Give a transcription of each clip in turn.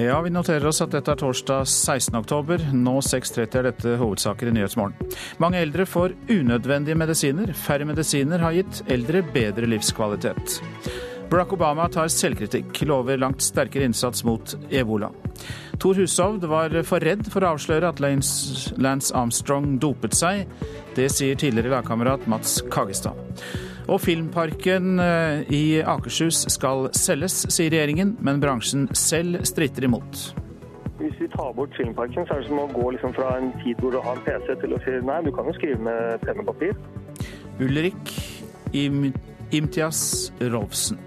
Ja, vi noterer oss at dette er torsdag 16. oktober. Nå 6.30 er dette hovedsaker i Nyhetsmorgen. Mange eldre får unødvendige medisiner. Færre medisiner har gitt eldre bedre livskvalitet. Barack Obama tar selvkritikk, lover langt sterkere innsats mot ebola. Thor Hushovd var for redd for å avsløre at Lance Armstrong dopet seg. Det sier tidligere lagkamerat Mats Kagestad. Og Filmparken eh, i Akershus skal selges, sier regjeringen, men bransjen selv stritter imot. Hvis vi tar bort Filmparken, så er det som å gå liksom fra en tid hvor du har en PC, til å si nei, du kan jo skrive med penn og papir. Ulrik Im Imtias Rolfsen.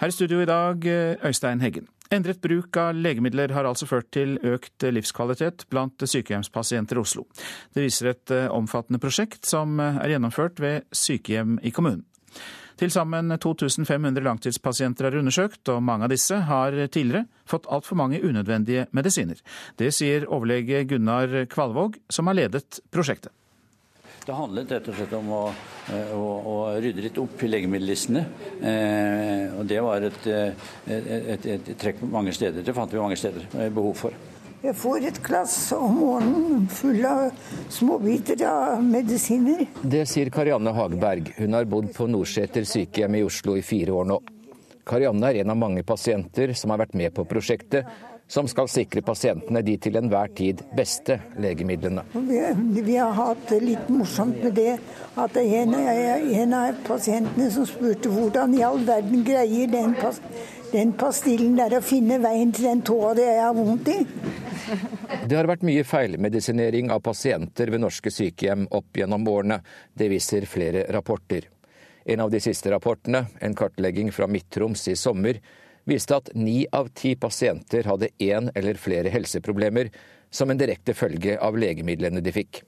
Her i studio i dag, eh, Øystein Heggen. Endret bruk av legemidler har altså ført til økt livskvalitet blant sykehjemspasienter i Oslo. Det viser et eh, omfattende prosjekt som eh, er gjennomført ved sykehjem i kommunen. Til sammen 2500 langtidspasienter er undersøkt, og mange av disse har tidligere fått altfor mange unødvendige medisiner. Det sier overlege Gunnar Kvalvåg, som har ledet prosjektet. Det handlet rett og slett om å, eh, å, å rydde litt opp i legemiddellistene. Eh, og det var et, eh, et, et, et, trekk mange steder. Det fant vi mange steder behov for. Jeg får et glass om morgenen full av småbiter av medisiner. Det sier Karianne Hageberg. Hun har bodd på Norseter sykehjem i Oslo i fire år nå. Karianne er en av mange pasienter som har vært med på prosjektet, som skal sikre pasientene de til enhver tid beste legemidlene. Vi, vi har hatt det litt morsomt med det at en, en av pasientene som spurte hvordan i all verden greier den, den pastillen der å finne veien til den tåa det jeg har vondt i. Det har vært mye feilmedisinering av pasienter ved norske sykehjem opp gjennom årene. Det viser flere rapporter. En av de siste rapportene, en kartlegging fra Midt-Troms i sommer, viste at ni av ti pasienter hadde én eller flere helseproblemer som en direkte følge av legemidlene de fikk.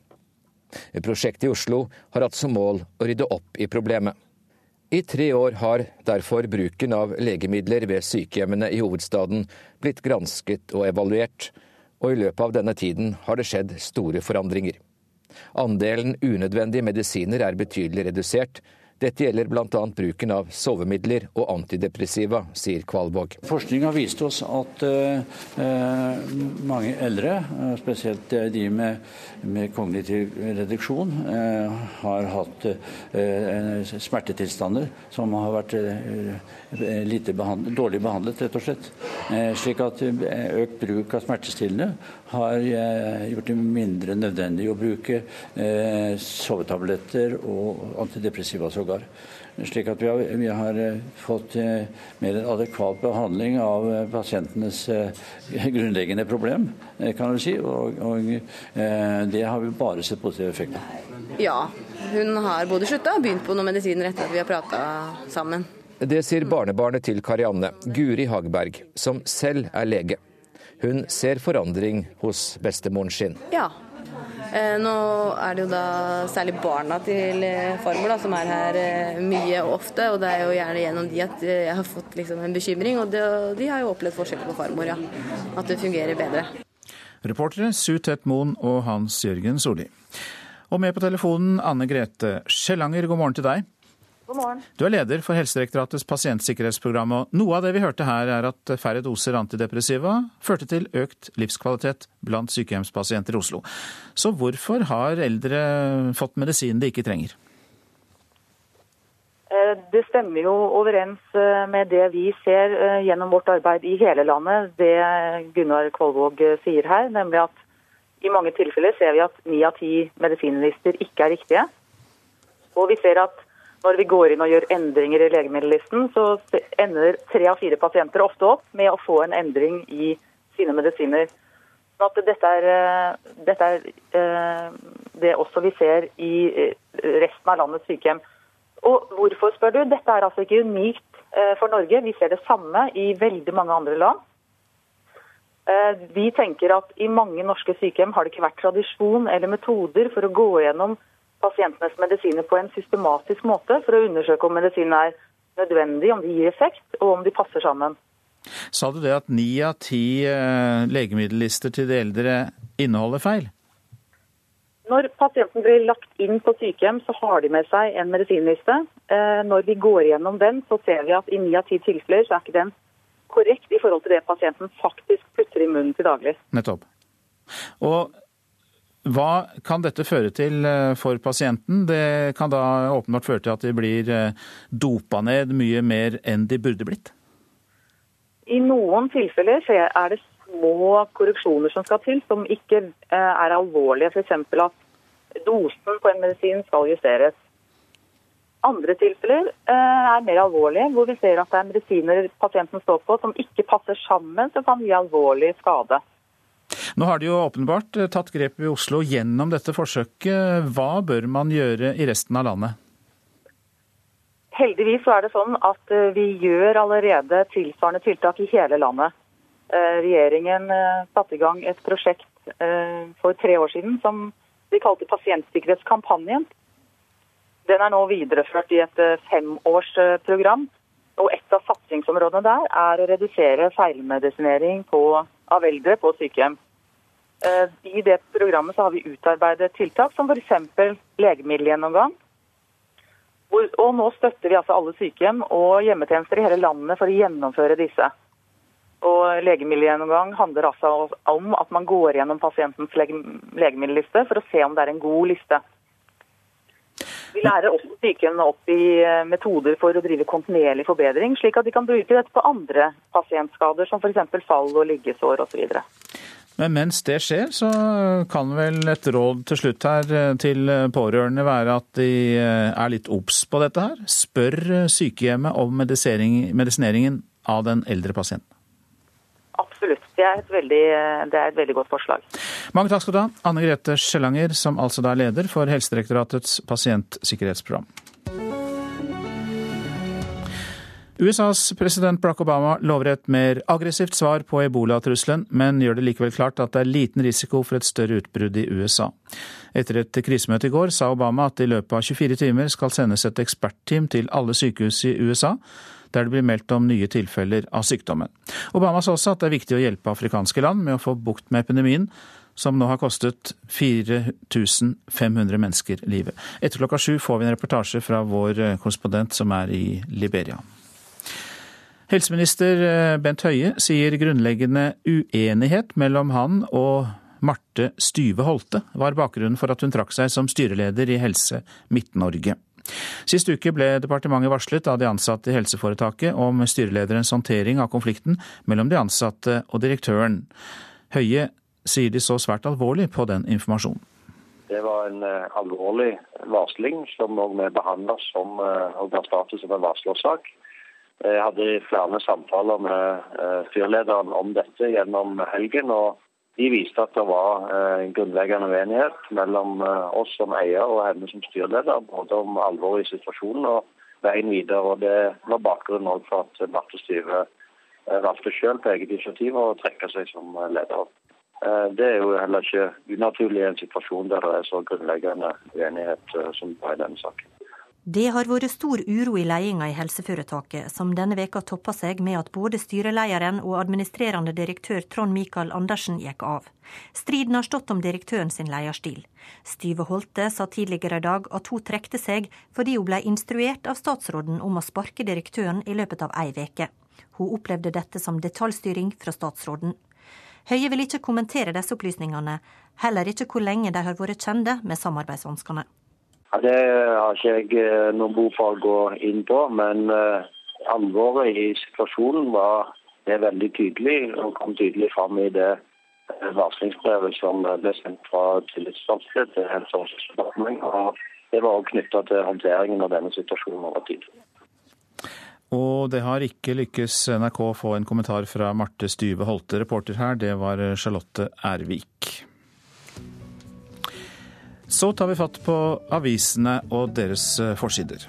Prosjektet i Oslo har hatt som mål å rydde opp i problemet. I tre år har derfor bruken av legemidler ved sykehjemmene i hovedstaden blitt gransket og evaluert, og i løpet av denne tiden har det skjedd store forandringer. Andelen unødvendige medisiner er betydelig redusert, dette gjelder bl.a. bruken av sovemidler og antidepressiva, sier Kvalvåg. Forskning har vist oss at eh, mange eldre, uh, spesielt de med, med kognitiv reduksjon, eh, har hatt smertetilstander som har vært behandlet, dårlig behandlet, rett og slett. Slik at økt bruk av smertestillende har gjort det mindre nødvendig å bruke sovetabletter og antidepressiva. Så sågar. Slik at vi har, vi har eh, fått eh, mer adekvat behandling av eh, pasientenes grunnleggende problem, kan du si. Og, og det har vi bare sett positive effekter Ja, hun har både slutta og begynt på noen medisiner etter at vi har prata sammen. Det sier barnebarnet til Karianne, Guri Hagberg, som selv er lege. Hun ser forandring hos bestemoren sin. Ja, Eh, nå er det jo da særlig barna til eh, farmor da, som er her eh, mye og ofte, og det er jo gjerne gjennom de at jeg har fått liksom en bekymring. Og de, de har jo opplevd forskjell på farmor, ja. At det fungerer bedre. Reportere Su Tett Moen og Hans Jørgen Solli. Og med på telefonen Anne Grete Skjellanger, god morgen til deg. God morgen. Du er leder for Helsedirektoratets pasientsikkerhetsprogram. og Noe av det vi hørte her, er at færre doser antidepressiva førte til økt livskvalitet blant sykehjemspasienter i Oslo. Så hvorfor har eldre fått medisin de ikke trenger? Eh, det stemmer jo overens eh, med det vi ser eh, gjennom vårt arbeid i hele landet, det Gunnar Kvalvåg sier her, nemlig at i mange tilfeller ser vi at ni av ti medisinlister ikke er riktige. Og vi ser at når vi går inn og gjør endringer i legemiddellisten, så ender tre av fire pasienter ofte opp med å få en endring i sine medisiner. Så dette er, eh, dette er eh, det også vi ser i eh, resten av landets sykehjem. Og hvorfor, spør du? Dette er altså ikke unikt for Norge. Vi ser det samme i veldig mange andre land. Vi tenker at i mange norske sykehjem har det ikke vært tradisjon eller metoder for å gå gjennom pasientenes medisiner på en systematisk måte for å undersøke om medisinen er nødvendig, om de gir effekt, og om de passer sammen. Sa du det at ni av ti eh, legemiddellister til de eldre inneholder feil? Når pasienten blir lagt inn på sykehjem, så har de med seg en medisinliste. eh, når vi går gjennom den, så ser vi at i ni av ti tilfeller så er ikke den korrekt i forhold til det pasienten faktisk putter i munnen til daglig. Nettopp. Og hva kan dette føre til eh, for pasienten? Det kan da åpenbart føre til at de blir eh, dopa ned mye mer enn de burde blitt? I noen tilfeller er det små korreksjoner som skal til, som ikke eh, er alvorlige. F.eks. at dosen på en medisin skal justeres. Andre tilfeller er mer alvorlige, hvor vi ser at det er medisiner pasienten står på som ikke passer sammen, som kan gi alvorlig skade. Nå har de jo åpenbart eh, tatt grep i Oslo gjennom dette forsøket. Hva bør man gjøre i resten av landet? Heldigvis så er det sånn at eh, vi gjør allerede tilsvarende tiltak i hele landet. Eh, regjeringen satte i gang et prosjekt for tre år siden som vi kalte Pasientsikkerhetskampanjen. Den er nå videreført i et femårsprogram. Og Et av satsingsområdene der er å redusere feilmedisinering på, av eldre på sykehjem. Eh, I det programmet så har vi utarbeidet tiltak som f.eks. legemiddelgjennomgang. Og nå støtter vi altså alle sykehjem og hjemmetjenester i hele landet for å gjennomføre disse. Og Legemiddelgjennomgang handler altså om at man går gjennom pasientens legemiddelliste for å se om det er en god liste. Vi lærer også sykehjemmene opp i eh, metoder for å drive kontinuerlig forbedring, slik at de kan bruke dette på andre pasientskader, som f.eks. fall og liggesår osv. Men mens det skjer, så kan vel et råd til slutt her eh, til pårørende være at de eh, er litt obs på dette her? Spør eh, sykehjemmet om medisineringen av den eldre pasienten. Absolutt. Det er, veldig, det er, et veldig, godt forslag. Mange takk skal du ha, Anne Grete Skjellanger, som altså da er leder for Helsedirektoratets pasientsikkerhetsprogram. USAs president Barack Obama lover et mer aggressivt svar på ebolatrusselen, men gjør det likevel klart at det er liten risiko for et større utbrudd i USA. Etter et krisemøte i går sa Obama at det i løpet av 24 timer skal sendes et ekspertteam til alle sykehus i USA, der det blir meldt om nye tilfeller av sykdommen. Obama sa også at det er viktig å hjelpe afrikanske land med å få bukt med epidemien, som nå har kostet 4500 mennesker livet. Etter klokka sju får vi en reportasje fra vår korrespondent som er i Liberia. Helseminister eh, Bent Høie sier grunnleggende uenighet mellom han og Marte Styve Holte var bakgrunnen for at hun trakk seg som styreleder i Helse Midt-Norge. Sist uke ble departementet varslet av de ansatte i helseforetaket om styrelederens håndtering av konflikten mellom de ansatte og direktøren. Høie sier de så svært alvorlig på den informasjonen. Det var en uh, alvorlig varsling som vi behandler som uh, og ga status som en varslersak. Jeg hadde flere samtaler med fyrlederen styrlederen om dette gjennom helgen. og De viste at det var eh, en grunnleggende uenighet mellom eh, oss som eier og henne som styreleder, både om alvoret i situasjonen og veien videre. og Det var bakgrunnen for at Marte Styve valgte selv på eget initiativ å trekke seg som leder. Det er jo heller ikke unaturlig i en situasjon der det er så grunnleggende uenighet som var i denne saken. Det har vært stor uro i ledelsen i helseforetaket, som denne veka toppa seg med at både styrelederen og administrerende direktør Trond Michael Andersen gikk av. Striden har stått om direktøren sin lederstil. Styve Holte sa tidligere i dag at hun trekte seg fordi hun ble instruert av statsråden om å sparke direktøren i løpet av ei veke. Hun opplevde dette som detaljstyring fra statsråden. Høie vil ikke kommentere disse opplysningene, heller ikke hvor lenge de har vært kjente med samarbeidsvanskene. Ja, det har ikke jeg noen noe behov for å gå inn på, men uh, alvoret i situasjonen var det veldig tydelig og kom tydelig fram i det uh, varslingsbrevet som ble sendt fra tillitsvalgte til Helse- og omsorgsdepartementet. Det var også knytta til håndteringen av denne situasjonen over tid. Og det har ikke lykkes NRK å få en kommentar fra Marte Styve Holte. Reporter her, det var Charlotte Ervik. Så tar vi fatt på avisene og deres eh, forsider.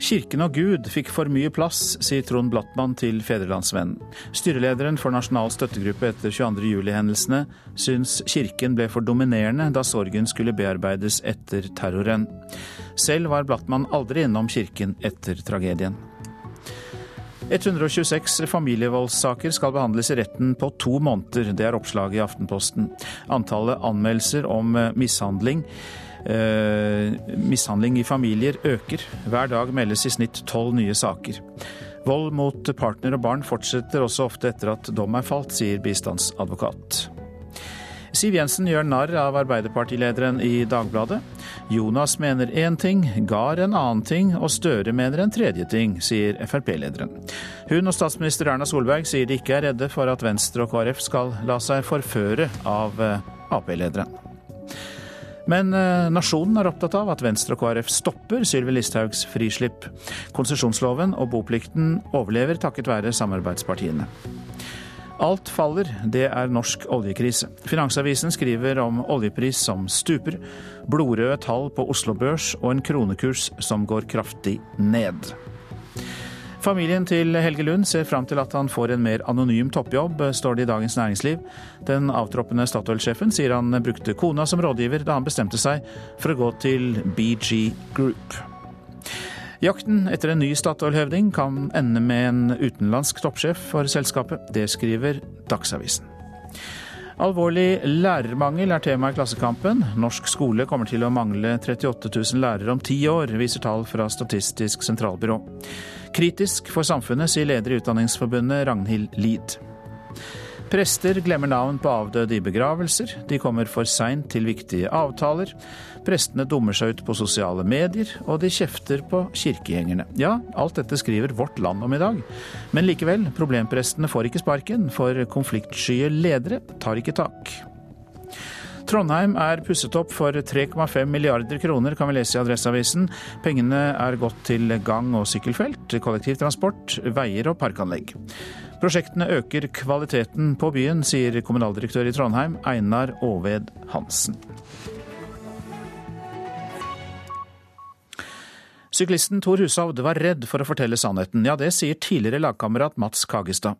Kirken og Gud fikk for mye plass, sier Trond Blattmann til Fedrelandsvennen. Styrelederen for Nasjonal støttegruppe etter 22. juli-hendelsene syns kirken ble for dominerende da sorgen skulle bearbeides etter terroren. Selv var Blattmann aldri innom kirken etter tragedien. 126 familievoldssaker skal behandles i retten på to måneder. Det er oppslaget i Aftenposten. Antallet anmeldelser om mishandling Eh, mishandling i familier øker. Hver dag meldes i snitt tolv nye saker. Vold mot partner og barn fortsetter også ofte etter at dom er falt, sier bistandsadvokat. Siv Jensen gjør narr av Arbeiderpartilederen i Dagbladet. Jonas mener én ting, Gahr en annen ting og Støre mener en tredje ting, sier Frp-lederen. Hun og statsminister Erna Solberg sier de ikke er redde for at Venstre og KrF skal la seg forføre av eh, Ap-lederen. Men eh, nasjonen er opptatt av at Venstre og KrF stopper Sylvi Listhaugs frislipp. Konsesjonsloven og boplikten overlever takket være samarbeidspartiene. Alt faller, det er norsk oljekrise. Finansavisen skriver om oljepris som stuper, blodrøde tall på Oslo Børs og en kronekurs som går kraftig ned. Familien til Helge Lund ser fram til at han får en mer anonym toppjobb, står det i Dagens Næringsliv. Den avtroppende Statoil-sjefen sier han brukte kona som rådgiver da han bestemte seg for å gå til BG Group. Jakten etter en ny Statoil-høvding kan ende med en utenlandsk toppsjef for selskapet. Det skriver Dagsavisen. Alvorlig lærermangel er tema i Klassekampen. Norsk skole kommer til å mangle 38 000 lærere om ti år, viser tall fra Statistisk sentralbyrå. Kritisk for samfunnet, sier leder i Utdanningsforbundet Ragnhild Lid. Prester glemmer navn på avdøde i begravelser. De kommer for seint til viktige avtaler. Prestene dummer seg ut på sosiale medier, og de kjefter på kirkegjengerne. Ja, alt dette skriver Vårt Land om i dag. Men likevel, problemprestene får ikke sparken, for konfliktskye ledere tar ikke tak. Trondheim er pusset opp for 3,5 milliarder kroner, kan vi lese i Adresseavisen. Pengene er gått til gang- og sykkelfelt, kollektivtransport, veier og parkanlegg. Prosjektene øker kvaliteten på byen, sier kommunaldirektør i Trondheim, Einar Aaved Hansen. Syklisten Tor Hushovd var redd for å fortelle sannheten. Ja, det sier tidligere lagkamerat Mats Kagestad.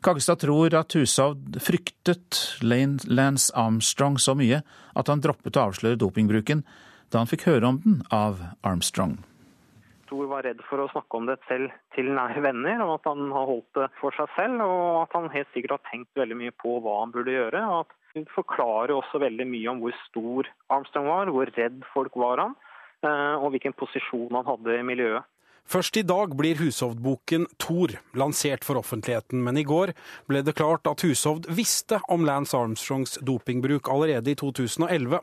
Kagestad tror at Hushovd fryktet Lance Armstrong så mye at han droppet å avsløre dopingbruken da han fikk høre om den av Armstrong. Thor var redd for å snakke om det selv til nære venner, og at han har holdt det for seg selv. Og at han helt sikkert har tenkt veldig mye på hva han burde gjøre. og at Hun forklarer også veldig mye om hvor stor Armstrong var, hvor redd folk var han, eh, og hvilken posisjon han hadde i miljøet. Først i dag blir Hushovd-boken Thor lansert for offentligheten, men i går ble det klart at Hushovd visste om Lance Armstrongs dopingbruk allerede i 2011.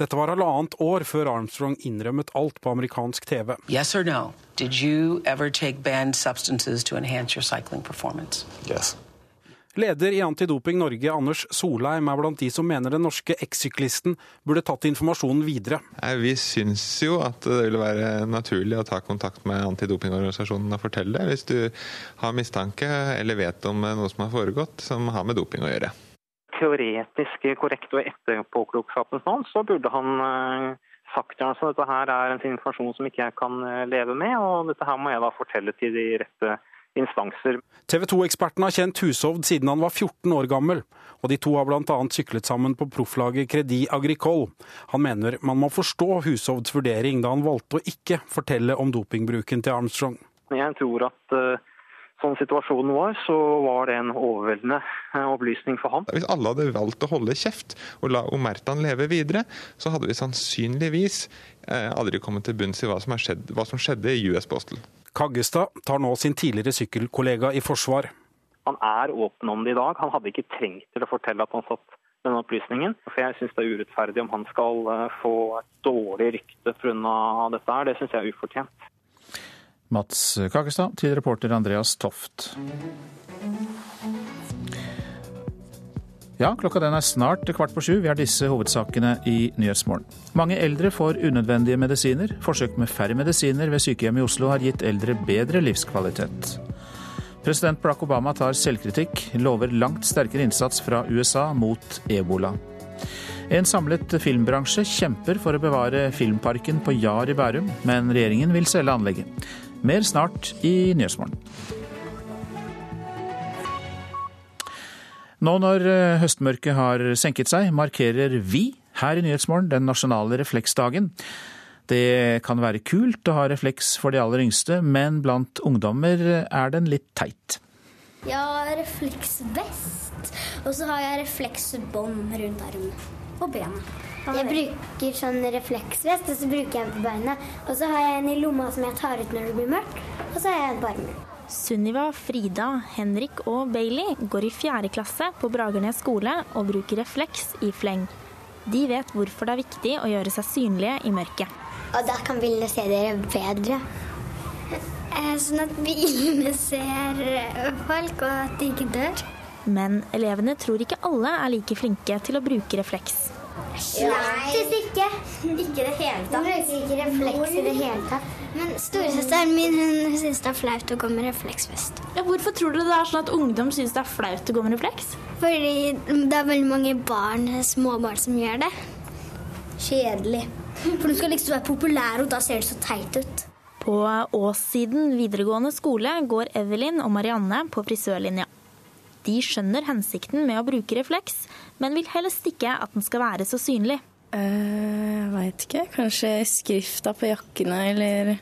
Dette var halvannet år før Armstrong innrømmet alt på amerikansk TV. Yes or no? Did you ever take banned substances to enhance your cycling performance? Yes. Leder i Antidoping Norge, Anders Solheim, er blant de som mener den norske ekssyklisten burde tatt informasjonen videre. Vi syns jo at det ville være naturlig å ta kontakt med antidopingorganisasjonen og fortelle det, hvis du har mistanke eller vet om noe som har foregått som har med doping å gjøre. Teoretisk korrekt og etterpåklokskapens mann, så burde han sagt sagt altså, dette her er en informasjon som ikke jeg kan eh, leve med, og dette her må jeg da fortelle til de rette instanser. TV 2-eksperten har kjent Hushovd siden han var 14 år gammel, og de to har bl.a. syklet sammen på profflaget Credit Agricole. Han mener man må forstå Hushovds vurdering da han valgte å ikke fortelle om dopingbruken til Armstrong. Jeg tror at uh, sånn situasjonen var, så var det en overveldende uh, opplysning for ham. Hvis alle hadde valgt å holde kjeft og la Omertan leve videre, så hadde vi sannsynligvis uh, aldri kommet til bunns i hva som, skjedd, hva som skjedde i US Postal. Kaggestad tar nå sin tidligere sykkelkollega i forsvar. Han er åpen om det i dag. Han hadde ikke trengt til å fortelle at han satt denne opplysningen. For Jeg syns det er urettferdig om han skal eh, få et dårlig rykte pga. dette her. Det syns jeg er ufortjent. Mats Kakestad, til reporter Andreas Toft. Ja, klokka den er snart kvart på sju. Vi har disse hovedsakene i Nyhetsmorgen. Mange eldre får unødvendige medisiner. Forsøk med færre medisiner ved sykehjem i Oslo har gitt eldre bedre livskvalitet. President Barack Obama tar selvkritikk, lover langt sterkere innsats fra USA mot ebola. En samlet filmbransje kjemper for å bevare Filmparken på Jar i Bærum, men regjeringen vil selge anlegget. Mer snart i Nyhetsmorgen. Nå når eh, høstmørket har senket seg, markerer vi her i Nyhetsmorgen den nasjonale refleksdagen. Det kan være kult å ha refleks for de aller yngste, men blant ungdommer er den litt teit. Jeg har refleksvest. Og så har jeg refleksbånd rundt armen og benet. Jeg bruker sånn refleksvest, og så bruker jeg den på beina. Og så har jeg en i lomma som jeg tar ut når det blir mørkt, og så har jeg en på armen. Sunniva, Frida, Henrik og Bailey går i fjerde klasse på Bragernes skole og bruker refleks i fleng. De vet hvorfor det er viktig å gjøre seg synlige i mørket. Og da kan bilene se dere bedre. Eh, Sånn at bilene ser eh, folk, og at de ikke dør. Men elevene tror ikke alle er like flinke til å bruke refleks. Faktisk ikke. Ikke i det hele tatt. Hun bruker ikke refleks i det hele tatt. Men storesøsteren min hun syns det er flaut å gå med refleksvest. Ja, hvorfor tror dere det er sånn at ungdom syns det er flaut å gå med refleks? Fordi det er veldig mange barn, små barn som gjør det. Kjedelig. For du skal liksom være populær, og da ser det så teit ut. På Åssiden videregående skole går Evelyn og Marianne på frisørlinja. De skjønner hensikten med å bruke refleks, men vil helst ikke at den skal være så synlig. Jeg veit ikke. Kanskje skrifta på jakkene, eller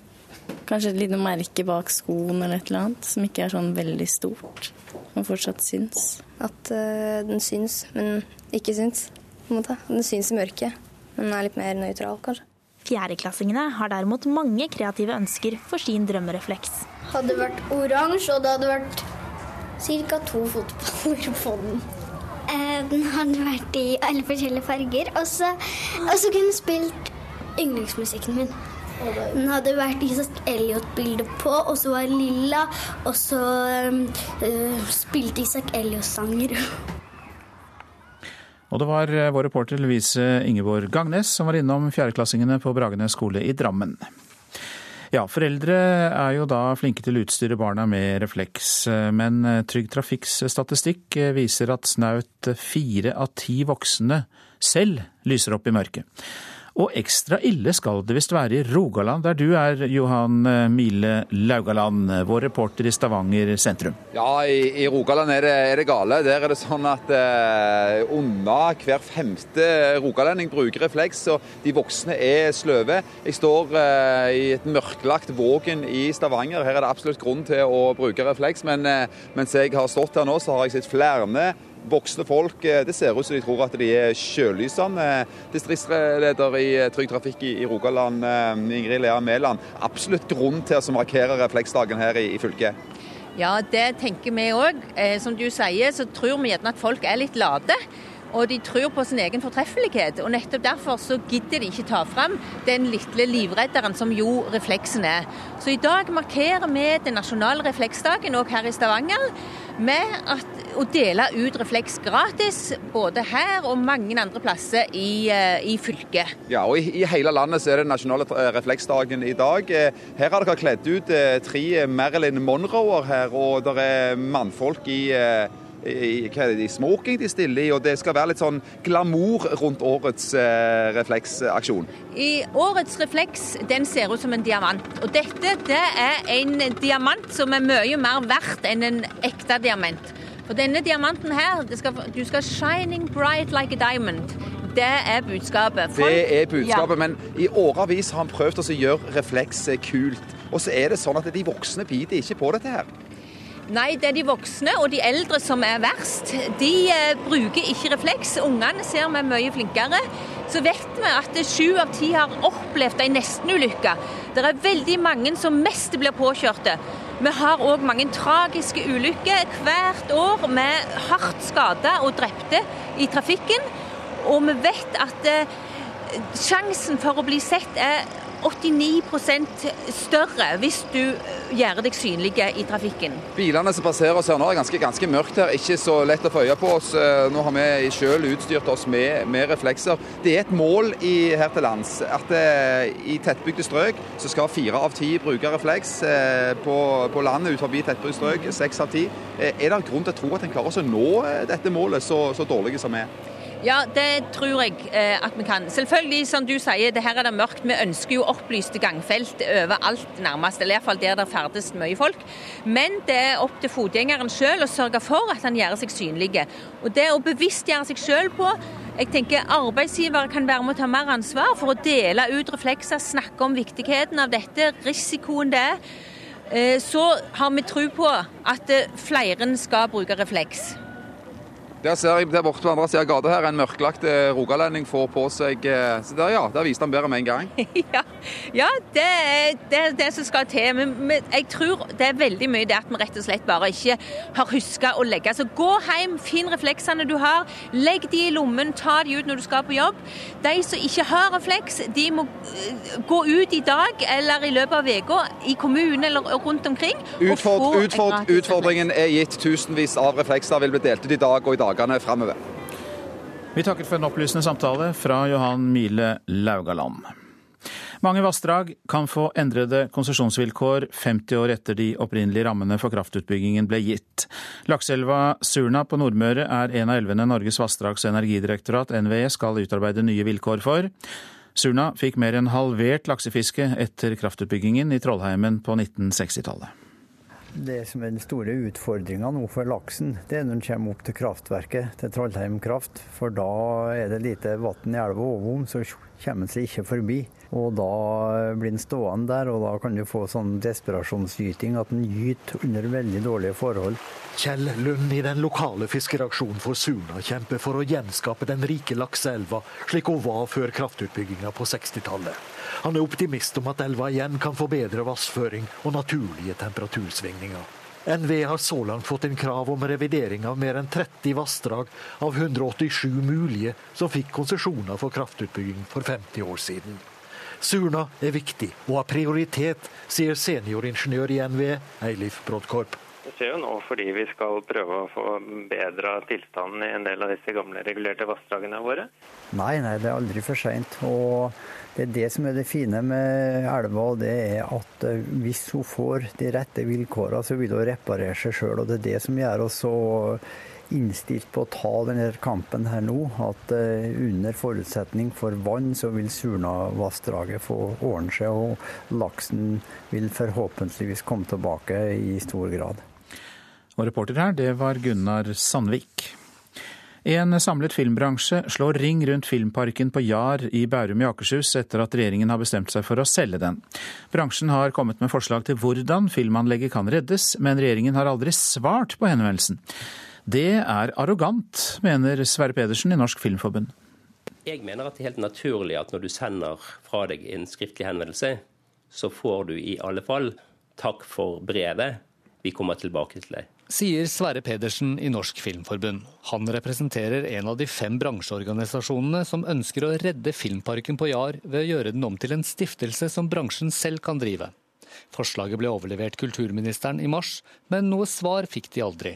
kanskje et lite merke bak skoen eller et eller annet, som ikke er sånn veldig stort, men fortsatt syns. At uh, den syns, men ikke syns. på en måte. Den syns i mørket, men er litt mer nøytral, kanskje. Fjerdeklassingene har derimot mange kreative ønsker for sin drømmerefleks. Hadde vært oransje, og det hadde vært ca. to fotballer på den. Eh, den hadde vært i alle forskjellige farger, og så, kunne hun spilt yndlingsmusikken min. Den hadde vært Isak Elliot-bilde på, og så var lilla, og så eh, spilte Isak Elliot-sanger. Og det var eh, vår reporter Louise Ingeborg Gangnes som var innom fjerdeklassingene på Bragernes skole i Drammen. Ja, foreldre er jo da flinke til å utstyre barna med refleks, eh, men eh, Trygg Trafikks statistikk viser at snaut fire av ti voksne selv lyser opp i mørket. Og ekstra ille skal det visst være i Rogaland, der du er, Johan Mile Laugaland, vår reporter i Stavanger sentrum. Ja, i, i Rogaland er det, er det, gale. Der er det sånn at eh, under hver femte rogalending bruker refleks, og de voksne er sløve. Jeg står eh, i et mørklagt Vågen i Stavanger. Her er det absolutt grunn til å bruke refleks, men eh, mens jeg har stått her nå, så har jeg sett flere voksne folk. Det ser ut som de tror at de er sjølysende. Distriktsleder i Trygg Trafikk i Rogaland, Ingrid Lea Mæland. Absolutt grunn til å markere refleksdagen her i, fylket? Ja, det tenker vi òg. Som du sier, så tror vi gjerne at folk er litt late. Og de tror på sin egen fortreffelighet. og Nettopp derfor så gidder de ikke ta fram den lille livredderen som jo refleksen er. Så i dag markerer vi den nasjonale refleksdagen òg her i Stavanger med at, å dele ut refleks gratis, både her og mange andre plasser i, i fylket. Ja, og i, i, hele landet så er det nasjonale refleksdagen i dag. Her har dere kledd ut tre Marilyn Monroer her, og det er mannfolk i i, hva er det, smoking de stiller i, og det skal være litt sånn glamour rundt årets eh, refleksaksjon. I årets refleks den ser ut som en diamant. Og dette det er en diamant som er mye mer verdt enn en ekte diamant. For denne diamanten her, skal, du skal 'shining bright like a diamond'. Det er budskapet. Folk, det er budskapet, ja. men i årevis har han prøvd å gjøre refleks kult. Og så er det sånn at de voksne biter ikke på dette her. Nei, det er de voksne og de eldre som er verst. De eh, bruker ikke refleks. Ungene ser vi mye flinkere. Så vet vi at sju av ti har opplevd ei nestenulykke. Det er veldig mange som mest blir påkjørte. Vi har òg mange tragiske ulykker hvert år med hardt skada og drepte i trafikken. Og vi vet at eh, sjansen for å bli sett er 89% større hvis du gjør deg synlig i trafikken. Bilene som passerer oss her nå er ganske, ganske mørkt her, ikke så lett å få øye på oss. Nå har vi selv utstyrt oss med, med reflekser. Det er et mål i, her til lands at det, i tettbygde strøk så skal fire av ti bruke refleks. Eh, på, på, landet utenfor tettbygde strøk seks av ti. Eh, er det grunn til å tro at en klarer å nå eh, dette målet, så, så dårlig som er? Ja, det tror jeg eh, at vi kan. Selvfølgelig, som du sier, det her er det mørkt. Vi ønsker jo opplyste gangfelt overalt nærmest, eller iallfall der det ferdes mye folk. Men det er opp til fotgjengeren sjøl å sørge for at han gjør seg synlig. Og det å bevisstgjøre seg sjøl på jeg tenker Arbeidsgiver kan være med å ta mer ansvar for å dele ut reflekser, snakke om viktigheten av dette, risikoen det er. eh, så har vi tro på at eh, flere skal bruke refleks. Der ser jeg der borte på andre siden av gata her en mørklagt eh, rogalending får på seg eh, Så der, ja, der viste han bedre med en gang. ja, ja det, er, det er det som skal til. Men, men, jeg tror det er veldig mye det at vi rett og slett bare ikke har huska å legge. Så gå hjem, finn refleksene du har, legg de i lommen, ta de ut når du skal på jobb. De som ikke har refleks, de må uh, gå ut i dag eller i løpet av uka i kommunen eller rundt omkring. Utford, utford, utfordringen er gitt. Tusenvis av reflekser vil bli delt ut i dag og i dag dagene framover. Vi takker for en opplysende samtale fra Johan Mile Laugaland. Mange vassdrag kan få endrede konsesjonsvilkår 50 år etter de opprinnelige rammene for kraftutbyggingen ble gitt. Lakseelva Surna på Nordmøre er en av elvene Norges vassdrags- og energidirektorat, NVE, skal utarbeide nye vilkår for. Surna fikk mer enn halvert laksefiske etter kraftutbyggingen i Trollheimen på 1960-tallet. Det som er den store utfordringa nå for laksen, det er når den kommer opp til kraftverket, til Trollheim Kraft. For da er det lite vann i elva overom, så kommer den seg ikke forbi. Og da blir den stående der, og da kan du få sånn desperasjonsgyting at den gyter under veldig dårlige forhold. Kjell Lund i den lokale fiskeraksjonen for Suna kjemper for å gjenskape den rike lakseelva slik hun var før kraftutbygginga på 60-tallet. Han er optimist om at elva igjen kan få bedre vassføring og naturlige temperatursvingninger. NVE har så langt fått en krav om revidering av mer enn 30 vassdrag av 187 mulige som fikk konsesjoner for kraftutbygging for 50 år siden. Surna er viktig og har prioritet, sier senioringeniør i NVE, Eilif Brodkorp. Vi ser jo nå fordi vi skal prøve å få bedra tilstanden i en del av disse gamle regulerte vassdragene våre. Nei, nei, det er aldri for seint. Og det er det som er det fine med elva, og det er at eh, hvis hun får de rette vilkårene, så vil hun reparere seg sjøl. Og det er det som gjør oss så innstilt på å ta denne kampen her nå. At uh, under forutsetning for vann, så vil Surnavassdraget få ordne seg, og laksen vil forhåpentligvis komme tilbake i stor grad. Og reporter her, det var Gunnar Sandvik. En samlet filmbransje slår ring rundt Filmparken på Jar i Bærum i Akershus etter at regjeringen har bestemt seg for å selge den. Bransjen har kommet med forslag til hvordan filmanlegget kan reddes, men regjeringen har aldri svart på henvendelsen. Det er arrogant, mener Sverre Pedersen i Norsk Filmforbund. Jeg mener at det er helt naturlig at når du sender fra deg en skriftlig henvendelse, så får du i alle fall takk for brevet. Vi kommer tilbake til deg sier Sverre Pedersen i Norsk Filmforbund. Han representerer en av de fem bransjeorganisasjonene som ønsker å redde Filmparken på Jar ved å gjøre den om til en stiftelse som bransjen selv kan drive. Forslaget ble overlevert kulturministeren i mars, men noe svar fikk de aldri.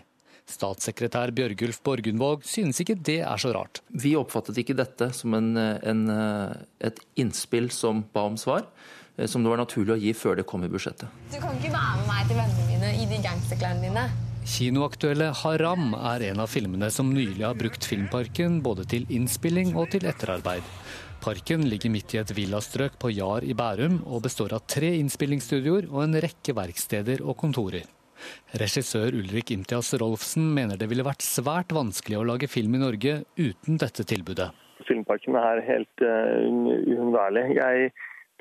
Statssekretær Bjørgulf Borgundvåg synes ikke det er så rart. Vi oppfattet ikke dette som en, en, et innspill som ba om svar som det var naturlig å gi før det kom i budsjettet. Du kan ikke være med meg til vennene mine i de gangsterklærne dine. Kinoaktuelle 'Haram' er en av filmene som nylig har brukt Filmparken både til innspilling og til etterarbeid. Parken ligger midt i et villastrøk på Jar i Bærum, og består av tre innspillingsstudioer og en rekke verksteder og kontorer. Regissør Ulrik Imtias Rolfsen mener det ville vært svært vanskelig å lage film i Norge uten dette tilbudet. Filmparken er helt uh, uunnværlig. Jeg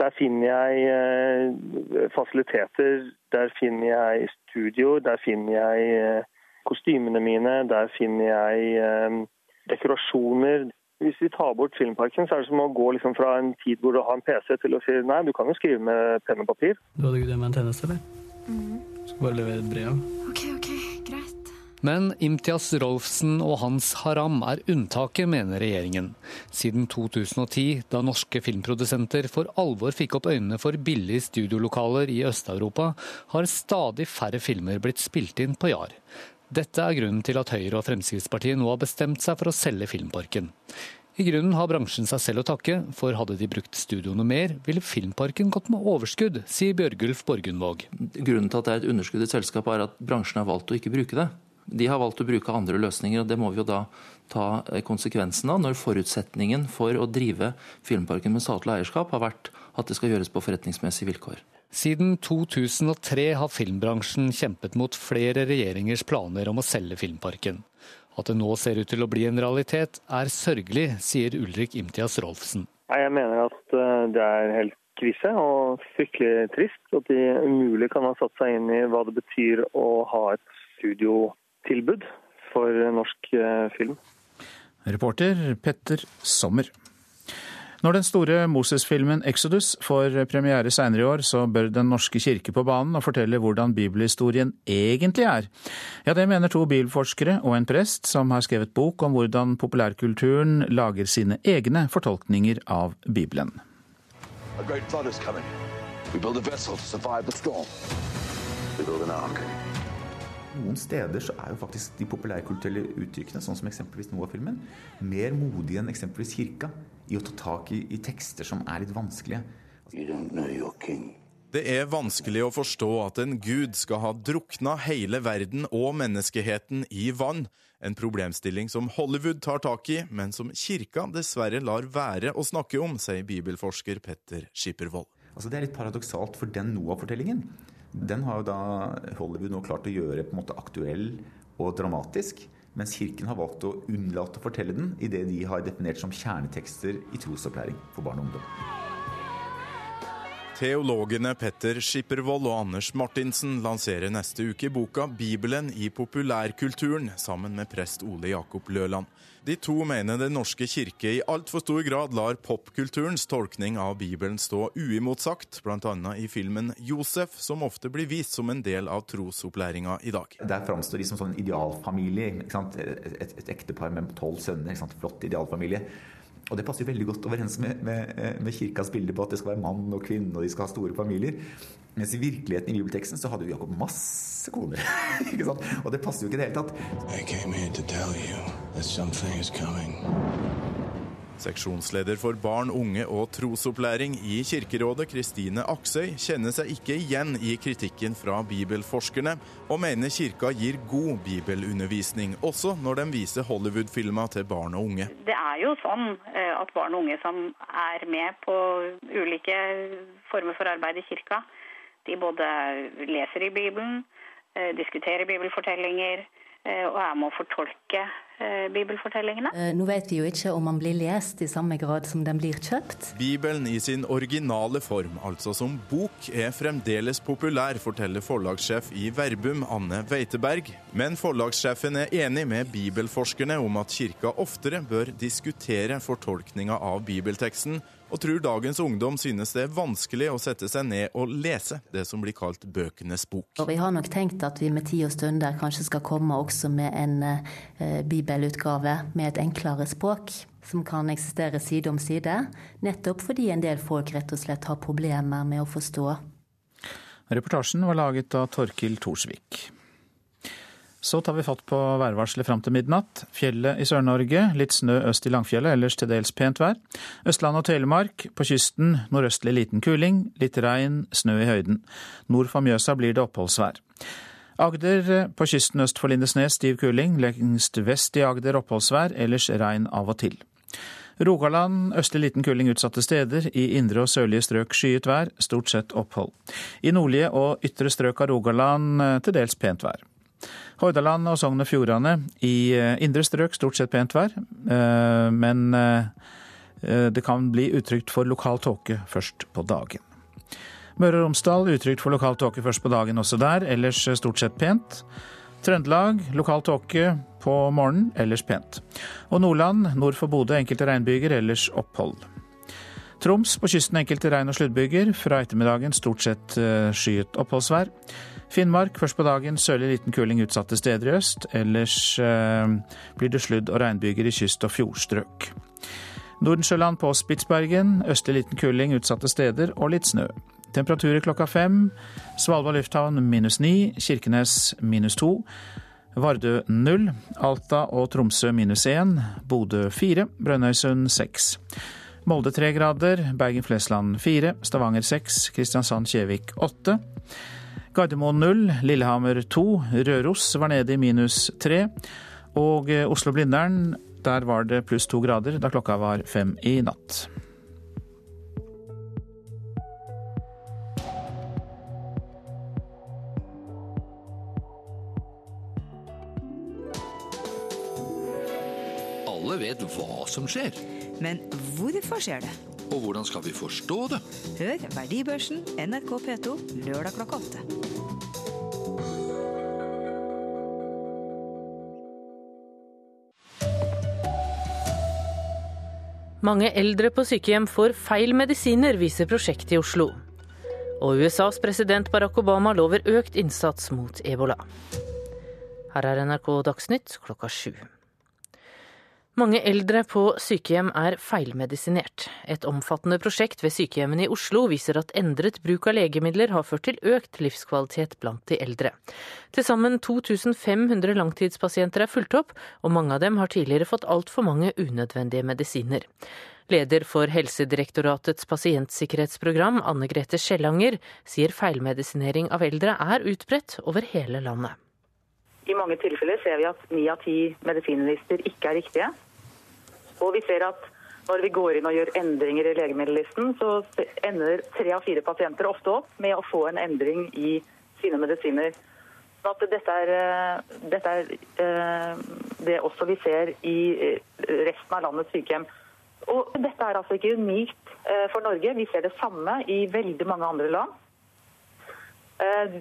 der finner jeg uh, fasiliteter, der finner jeg studio, der finner jeg uh, kostymene mine, der finner jeg uh, dekorasjoner. Hvis vi tar bort Filmparken, så er det som å gå liksom fra en tid hvor du har en PC, til å si nei, du kan jo skrive med penn og papir. Du hadde ikke det med en tjeneste, eller? Mm. Skal bare levere et brev. Ok, ok, greit. Men Imtias Rolfsen og hans haram er unntaket, mener regjeringen. Siden 2010, da norske filmprodusenter for alvor fikk opp øynene for billige studiolokaler i Øst-Europa, har stadig færre filmer blitt spilt inn på Jar. Dette er grunnen til at Høyre og Fremskrittspartiet nå har bestemt seg for å selge Filmparken. I grunnen har bransjen seg selv å takke, for hadde de brukt studioene mer, ville Filmparken gått med overskudd, sier Bjørgulf Borgundvåg. Grunnen til at det er et underskudd i et selskap, er at bransjen har valgt å ikke bruke det. De har valgt å bruke andre løsninger, og det må vi jo da ta eh, konsekvensen av når forutsetningen for å drive Filmparken med statlig eierskap har vært at det skal gjøres på forretningsmessige vilkår. Siden 2003 har filmbransjen kjempet mot flere regjeringers planer om å selge Filmparken. At det nå ser ut til å bli en realitet, er sørgelig, sier Ulrik Imtias Rolfsen. Jeg mener at eh, det er helt krise og fryktelig trist. At de umulig kan ha satt seg inn i hva det betyr å ha et studiotilbud for norsk eh, film. Reporter Petter Sommer. Når den store Moses-filmen 'Exodus' får premiere seinere i år, så bør Den norske kirke på banen og fortelle hvordan bibelhistorien egentlig er. Ja, det mener to bibelforskere og en prest som har skrevet bok om hvordan populærkulturen lager sine egne fortolkninger av Bibelen. A great flood is coming. We build a vessel to survive the storm. We build an ark. Noen steder så er jo faktisk de populærkulturelle uttrykkene, sånn som eksempelvis Noah-filmen, mer modige enn eksempelvis kirka i å ta tak i, i tekster som er litt vanskelige. Det er vanskelig å forstå at en gud skal ha drukna hele verden og menneskeheten i vann. En problemstilling som Hollywood tar tak i, men som kirka dessverre lar være å snakke om, sier bibelforsker Petter Skippervold. Altså det er litt paradoksalt, for den Noah-fortellingen den har jo da Hollywood nå klart å gjøre på en måte aktuell og dramatisk. Mens Kirken har valgt å unnlate å fortelle den i det de har definert som kjernetekster i trosopplæring for barn og ungdom. Teologene Petter Skippervold og Anders Martinsen lanserer neste uke boka 'Bibelen i populærkulturen' sammen med prest Ole Jakob Løland. De to mener Den norske kirke i altfor stor grad lar popkulturens tolkning av Bibelen stå uimotsagt, bl.a. i filmen 'Josef', som ofte blir vist som en del av trosopplæringa i dag. Der framstår de som sånn idealfamilie. Et, et, et, ektepar med tolv sønner. Flott idealfamilie. Og det passer veldig godt overens med, med, med, kirkas bilde på at det skal være mann og kvinne, og de skal ha store familier. Mens i virkeligheten i bibelteksten så hadde jo Jakob masse koner. ikke sant? Og det passer jo ikke i det hele tatt. Seksjonsleder for barn, unge og trosopplæring i Kirkerådet, Kristine Aksøy, kjenner seg ikke igjen i kritikken fra bibelforskerne, og mener kirka gir god bibelundervisning, også når de viser Hollywood-filmer til barn og unge. Det er jo sånn eh, at barn og unge som er med på ulike former for arbeid i kirka, de både leser i Bibelen, eh, diskuterer bibelfortellinger og jeg må fortolke Eh, bibelfortellingene. Eh, nå vet vi jo ikke om man blir lest i samme grad som den blir kjøpt. Bibelen i sin originale form, altså som bok, er fremdeles populær, forteller forlagssjef i Verbum, Anne Weiteberg. Men forlagssjefen er enig med bibelforskerne om at kirka oftere bør diskutere fortolkninga av bibelteksten, og tror dagens ungdom synes det er vanskelig å sette seg ned og lese det som blir kalt bøkenes bok. Og vi har nok tenkt at vi med tid og stunder kanskje skal komme også med en eh, bibelutgave med et enklere språk. Som kan eksistere side om side, nettopp fordi en del folk rett og slett har problemer med å forstå. Reportasjen var laget av Torkil Thorsvik. Så tar vi fatt på værvarselet fram til midnatt. Fjellet i Sør-Norge, litt snø øst i Langfjellet, ellers til dels pent vær. Østland og Telemark, på kysten nordøstlig liten kuling, litt regn, snø i høyden. Nord for Mjøsa blir det oppholdsvær. Agder på kysten øst for Lindesnes stiv kuling, lengst vest i Agder oppholdsvær, ellers regn av og til. Rogaland østlig liten kuling utsatte steder, i indre og sørlige strøk skyet vær, stort sett opphold. I nordlige og ytre strøk av Rogaland til dels pent vær. Hordaland og Sogn og Fjordane i eh, indre strøk stort sett pent vær, eh, men eh, det kan bli utrygt for lokal tåke først på dagen. Møre og Romsdal utrygt for lokal tåke først på dagen også der, ellers stort sett pent. Trøndelag lokal tåke på morgenen, ellers pent. Og Nordland nord for Bodø enkelte regnbyger, ellers opphold. Troms på kysten enkelte regn- og sluddbyger. Fra ettermiddagen stort sett skyet oppholdsvær. Finnmark først på dagen sørlig liten kuling utsatte steder i øst. Ellers eh, blir det sludd- og regnbyger i kyst- og fjordstrøk. Nordensjøland på Spitsbergen østlig liten kuling utsatte steder og litt snø. Temperaturer klokka fem. Svalbard lufthavn minus ni. Kirkenes minus to. Vardø null. Alta og Tromsø minus én. Bodø fire. Brønnøysund seks. Molde tre grader. Bergen-Flesland fire. Stavanger seks. Kristiansand-Kjevik åtte. Gardermoen 0, Lillehammer 2, Røros var nede i minus 3. Og eh, Oslo-Blindern, der var det pluss to grader da klokka var fem i natt. Alle vet hva som skjer. Men hvorfor skjer det? Og hvordan skal vi forstå det? Hør Verdibørsen NRK P2 lørdag klokka åtte. Mange eldre på sykehjem får feil medisiner, viser prosjektet i Oslo. Og USAs president Barack Obama lover økt innsats mot ebola. Her er NRK Dagsnytt klokka sju. Mange eldre på sykehjem er feilmedisinert. Et omfattende prosjekt ved sykehjemmene i Oslo viser at endret bruk av legemidler har ført til økt livskvalitet blant de eldre. Til sammen 2500 langtidspasienter er fulgt opp, og mange av dem har tidligere fått altfor mange unødvendige medisiner. Leder for Helsedirektoratets pasientsikkerhetsprogram, Anne Grete Skjellanger, sier feilmedisinering av eldre er utbredt over hele landet. I mange tilfeller ser vi at ni av ti medisinlister ikke er riktige. Og vi ser at når vi går inn og gjør endringer i legemiddellisten, så ender tre av fire pasienter ofte opp med å få en endring i sine medisiner. Så at dette er, eh, dette er eh, det også vi ser i eh, resten av landets sykehjem. Og dette er altså ikke unikt for Norge. Vi ser det samme i veldig mange andre land.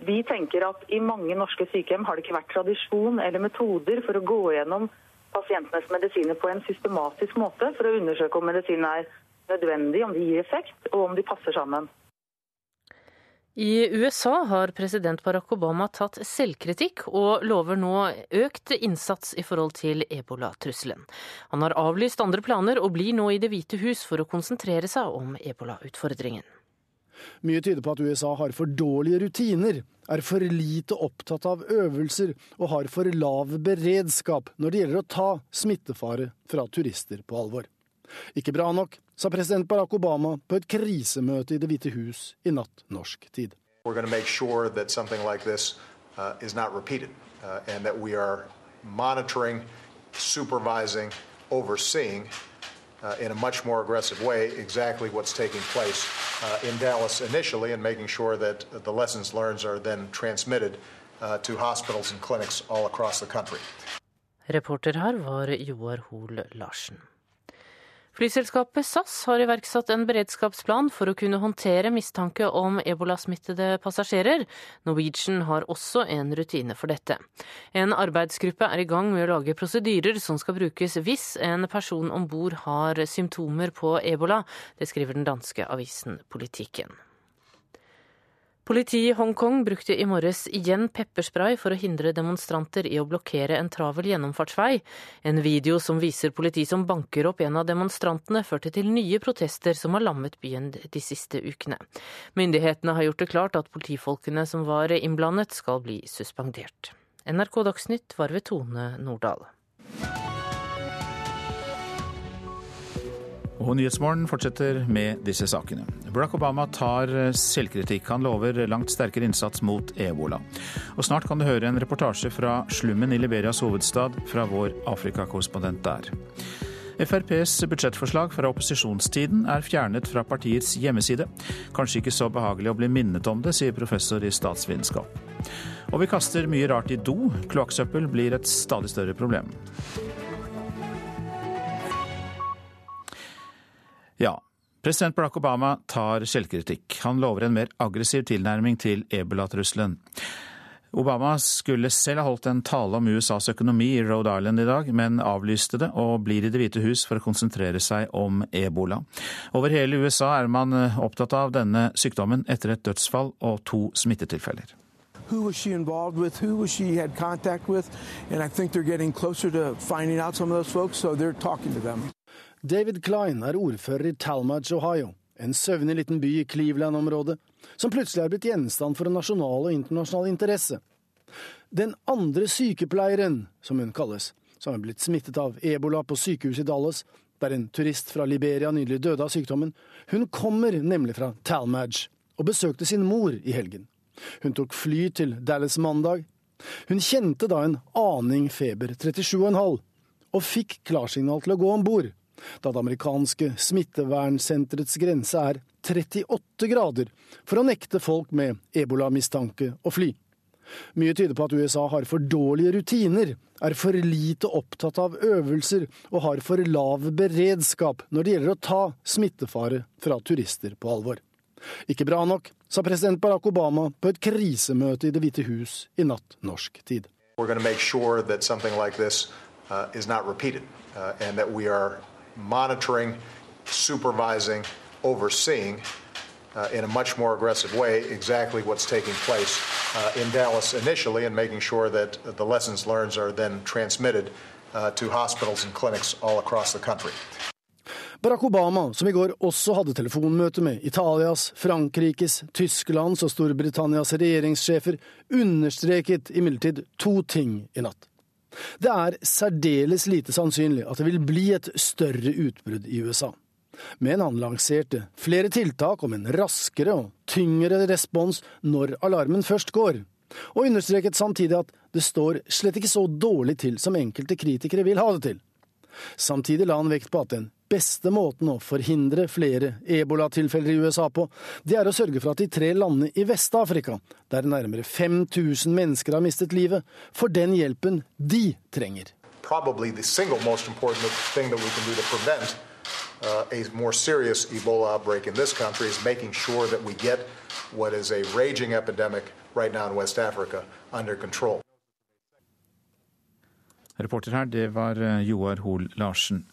Vi tenker at i mange norske sykehjem har det ikke vært tradisjon eller metoder for å gå gjennom pasientenes medisiner på en systematisk måte for å undersøke om medisinen er nødvendig, om de gir effekt, og om de passer sammen. I USA har president Barack Obama tatt selvkritikk og lover nå økt innsats i forhold til ebolatrusselen. Han har avlyst andre planer og blir nå i Det hvite hus for å konsentrere seg om ebolautfordringen. Mye tyder på at USA har for dårlige rutiner, er for lite opptatt av øvelser og har for lav beredskap når det gjelder å ta smittefare fra turister på alvor. Ikke bra nok, sa president Barack Obama på et krisemøte i Det hvite hus i natt norsk tid. supervising, overseeing uh, in a much more aggressive way exactly what's taking place uh, in Dallas initially and making sure that the lessons learned are then transmitted uh, to hospitals and clinics all across the country. Reporter her var Joar Hoel Larsen. Flyselskapet SAS har iverksatt en beredskapsplan for å kunne håndtere mistanke om ebolasmittede passasjerer. Norwegian har også en rutine for dette. En arbeidsgruppe er i gang med å lage prosedyrer som skal brukes hvis en person om bord har symptomer på ebola. Det skriver den danske avisen Politikken. Politiet i Hongkong brukte i morges igjen pepperspray for å hindre demonstranter i å blokkere en travel gjennomfartsvei. En video som viser politi som banker opp en av demonstrantene, førte til nye protester som har lammet byen de siste ukene. Myndighetene har gjort det klart at politifolkene som var innblandet, skal bli suspendert. NRK Dagsnytt var ved Tone Nordahl. Og Nyhetsmorgen fortsetter med disse sakene. Barack Obama tar selvkritikk. Han lover langt sterkere innsats mot ebola. Og snart kan du høre en reportasje fra slummen i Liberias hovedstad fra vår Afrikakorrespondent der. FrPs budsjettforslag fra opposisjonstiden er fjernet fra partiets hjemmeside. Kanskje ikke så behagelig å bli minnet om det, sier professor i statsvitenskap. Og vi kaster mye rart i do. Kloakksøppel blir et stadig større problem. Ja, president Barack Obama tar selvkritikk. Han lover en mer aggressiv tilnærming til ebolatrusselen. Obama skulle selv ha holdt en tale om USAs økonomi i Rhode Island i dag, men avlyste det og blir i Det hvite hus for å konsentrere seg om ebola. Over hele USA er man opptatt av denne sykdommen etter et dødsfall og to smittetilfeller. Who was she involved with? Who was she had contact with? And I think they're getting closer to finding out some of those folks, so they're talking to them. David Klein er ordfører i Talmadge, Ohio, en søvnig liten by i Cleveland-området, som plutselig er blitt gjenstand for en nasjonal og internasjonal interesse. Den andre sykepleieren, som hun kalles, som er blitt smittet av ebola på sykehuset i Dallas, der en turist fra Liberia nylig døde av sykdommen, hun kommer nemlig fra Talmadge og besøkte sin mor i helgen. Hun tok fly til Dallas mandag. Hun kjente da en aning feber, 37,5, og fikk klarsignal til å gå om bord da det amerikanske smittevernsenterets grense er 38 grader for å nekte folk med ebolamistanke å fly. Mye tyder på at USA har for dårlige rutiner, er for lite opptatt av øvelser og har for lav beredskap når det gjelder å ta smittefare fra turister på alvor. Ikke bra nok, sa president Barack Obama på et krisemøte i Det hvite hus i natt norsk tid. We're monitoring, supervising, overseeing uh, in a much more aggressive way exactly what's taking place uh, in Dallas initially and making sure that the lessons learned are then transmitted uh, to hospitals and clinics all across the country. Barack Obama, som i går også hadde telefonmøte med Italias, Frankrikes, Tysklands og Storbritannias regjeringssjefer, understreket imidlertid to ting i natt. Det er særdeles lite sannsynlig at det vil bli et større utbrudd i USA. Men han lanserte flere tiltak om en raskere og tyngre respons når alarmen først går, og understreket samtidig at det står slett ikke så dårlig til som enkelte kritikere vil ha det til. Samtidig la han vekt på at den beste måten å forhindre flere ebolatilfeller i USA på, det er å sørge for at de tre landene i Vest-Afrika, der nærmere 5000 mennesker har mistet livet, får den hjelpen de trenger. Probably the single most important thing that we can do to prevent uh, a more serious Ebola outbreak in this country is making sure that we get what is a raging epidemic right now in West Africa under control. Reporter her, det var eh, Joar Hoel Larsen.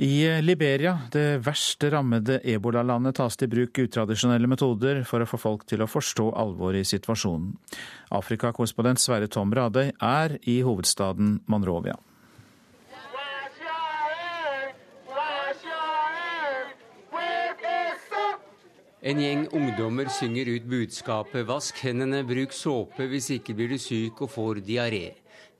I Liberia, det verste rammede ebolalandet, tas det i bruk utradisjonelle metoder for å få folk til å forstå alvoret i situasjonen. Afrikakorrespondent Sverre Tom Radøy er i hovedstaden Monrovia. En gjeng ungdommer synger ut budskapet 'vask hendene, bruk såpe, hvis ikke blir du syk og får diaré'.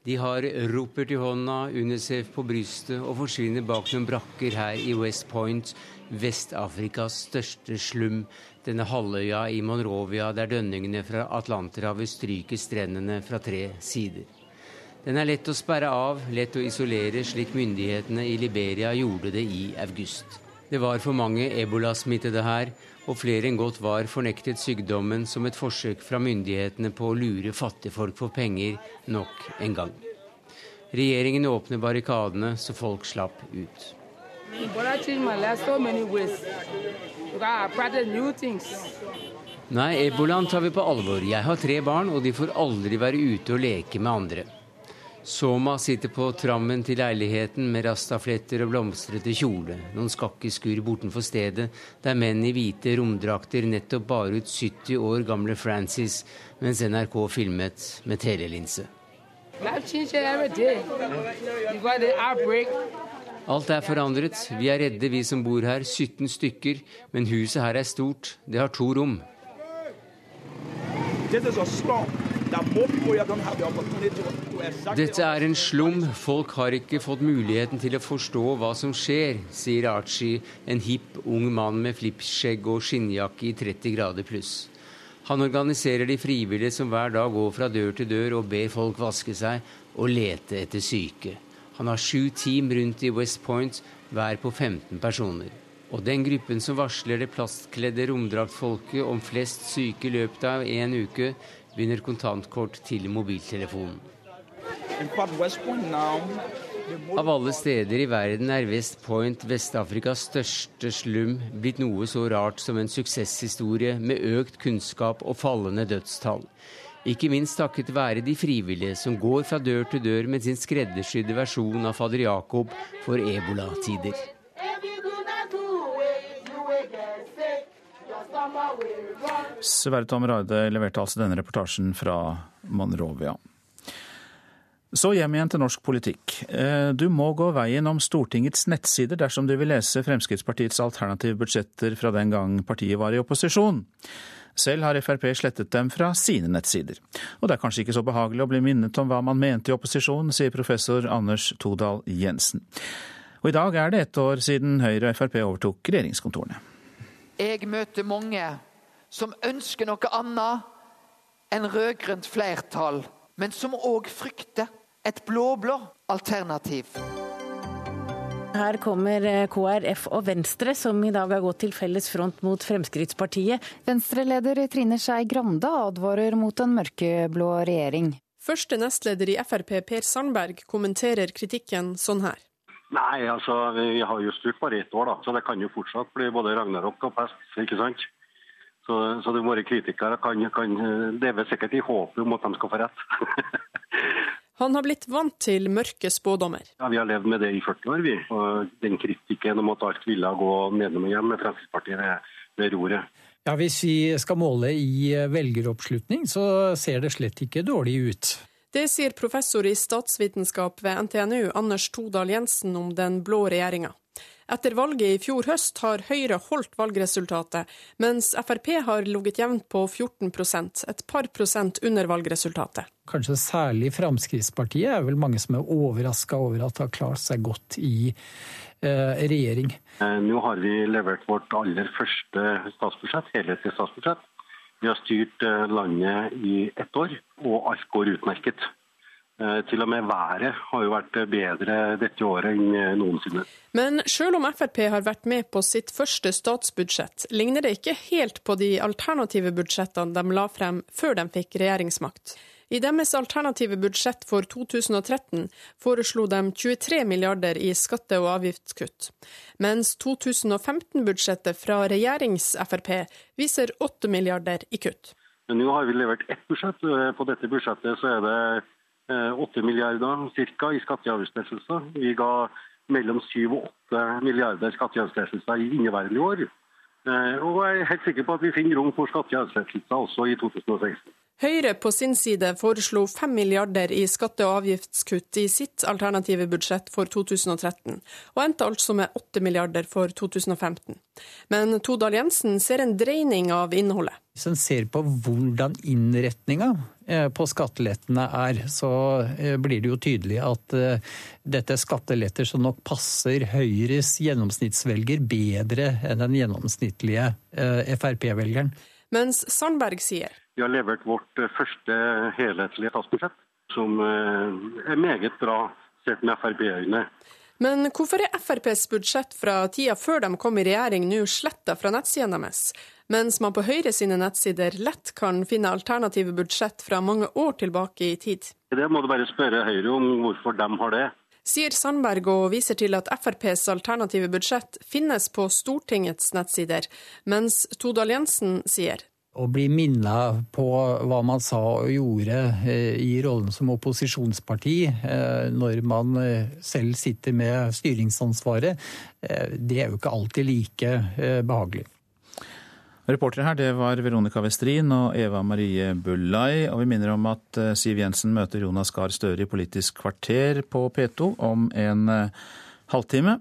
De har ropert i hånda, Unicef på brystet og forsvinner bak noen brakker her i West Point, Vest-Afrikas største slum, denne halvøya i Monrovia der dønningene fra Atlanterhavet stryker strendene fra tre sider. Den er lett å sperre av, lett å isolere, slik myndighetene i Liberia gjorde det i august. Det var for mange ebolasmittede her, og flere enn godt var fornektet sykdommen som et forsøk fra myndighetene på å lure fattigfolk for penger nok en gang. Regjeringen åpner barrikadene så folk slapp ut. Nei, ebolaen tar vi på alvor. Jeg har tre barn, og de får aldri være ute og leke med andre. Soma sitter på trammen til leiligheten med rastafletter og blomstrete kjole. Noen skakkeskur bortenfor stedet, der menn i hvite romdrakter nettopp bar ut 70 år gamle Francis, mens NRK filmet med telelinse. Alt er forandret. Vi er redde, vi som bor her. 17 stykker. Men huset her er stort. Det har to rom. This is a slum. Dette er en slum. Folk har ikke fått muligheten til å forstå hva som skjer, sier Archie, en hipp ung mann med flippskjegg og skinnjakke i 30 grader pluss. Han organiserer de frivillige som hver dag går fra dør til dør og ber folk vaske seg og lete etter syke. Han har sju team rundt i West Point, hver på 15 personer. Og den gruppen som varsler det plastkledde romdraktfolket om flest syke i løpet av en uke, begynner kontantkort til mobiltelefonen. Av alle steder i verden er West Point, Vest-Afrikas største slum, blitt noe så rart som en suksesshistorie med økt kunnskap og fallende dødstall. Ikke minst takket være de frivillige som går fra dør til dør med sin skreddersydde versjon av fader Jakob for ebolatider. Sverre Tom Rade leverte altså denne reportasjen fra Monrovia. Så hjem igjen til norsk politikk. Eh, du må gå veien om Stortingets nettsider dersom du vil lese Fremskrittspartiets alternative budsjetter fra den gang partiet var i opposisjon. Selv har Frp slettet dem fra sine nettsider. Og det er kanskje ikke så behagelig å bli minnet om hva man mente i opposisjon, sier professor Anders Todal Jensen. Og i dag er det ett år siden Høyre og Frp overtok regjeringskontorene. Jeg møter mange som ønsker noe annet enn rød-grønt flertall, men som òg frykter et blå-blå alternativ. Her kommer eh, KrF og Venstre, som i dag har gått til felles front mot Fremskrittspartiet. Venstre-leder Trine Skei Grande advarer mot en mørkeblå regjering. Første nestleder i Frp, Per Sandberg, kommenterer kritikken sånn her. Nei, altså vi har jo styrt bare ett år, da, så det kan jo fortsatt bli både ragnarok og pest. ikke sant? Så, så de våre kritikere kan, kan leve sikkert i håpet om at de skal få rett. Han har blitt vant til mørke spådommer. Ja, Vi har levd med det i 40 år, vi. Og den kritikken om at alt ville gå nedom og hjem med Fremskrittspartiet ved, ved roret. Ja, Hvis vi skal måle i velgeroppslutning, så ser det slett ikke dårlig ut. Det sier professor i statsvitenskap ved NTNU Anders Todal Jensen om den blå regjeringa. Etter valget i fjor høst har Høyre holdt valgresultatet, mens Frp har ligget jevnt på 14% et par prosent under valgresultatet. Kanskje særlig Fremskrittspartiet er vel mange som er overraska over at det har klart seg godt i eh, regjering. Eh, nå har vi levert vårt aller første statsbudsjett, helhetlig statsbudsjett. Vi har styrt eh, landet i ett år, og alt går utmerket. Eh, til og med været har jo vært bedre dette året enn eh, noensinne. Men selv om Frp har vært med på sitt første statsbudsjett, ligner det ikke helt på de alternative budsjettene de la frem før de fikk regjeringsmakt. I deres alternative budsjett for 2013 foreslo de 23 milliarder i skatte- og avgiftskutt, mens 2015-budsjettet fra regjerings-Frp viser 8 milliarder i kutt. Nå har vi levert ett budsjett. På dette budsjettet så er det 8 eh, milliarder cirka i skatte- og avgiftslettelser. Vi ga mellom 7 og 8 milliarder skatte- og avgiftslettelser i inneværende år. Eh, og jeg er helt sikker på at vi finner rom for skatte- og avgiftslettelser også i 2016. Høyre på sin side foreslo 5 milliarder i skatte- og avgiftskutt i sitt alternative budsjett for 2013, og endte altså med 8 milliarder for 2015. Men Todal Jensen ser en dreining av innholdet. Hvis en ser på hvordan innretninga eh, på skattelettene er, så eh, blir det jo tydelig at eh, dette er skatteletter som nok passer Høyres gjennomsnittsvelger bedre enn den gjennomsnittlige Frp-velgeren. Mens Sandberg sier vi har levert vårt første helhetlige statsbudsjett, som er meget bra sett med Frp-øyne. Men hvorfor er FrPs budsjett fra tida før de kom i regjering nå sletta fra nettsidene deres, mens man på Høyre sine nettsider lett kan finne alternative budsjett fra mange år tilbake i tid? Det må du bare spørre Høyre om hvorfor de har det. Sier Sandberg og viser til at FrPs alternative budsjett finnes på Stortingets nettsider, mens Todal Jensen sier å bli minna på hva man sa og gjorde i rollen som opposisjonsparti når man selv sitter med styringsansvaret, det er jo ikke alltid like behagelig. Reportere her det var Veronica Westrin og Eva Marie Bullai. Og vi minner om at Siv Jensen møter Jonas Gahr Støre i Politisk kvarter på P2 om en halvtime.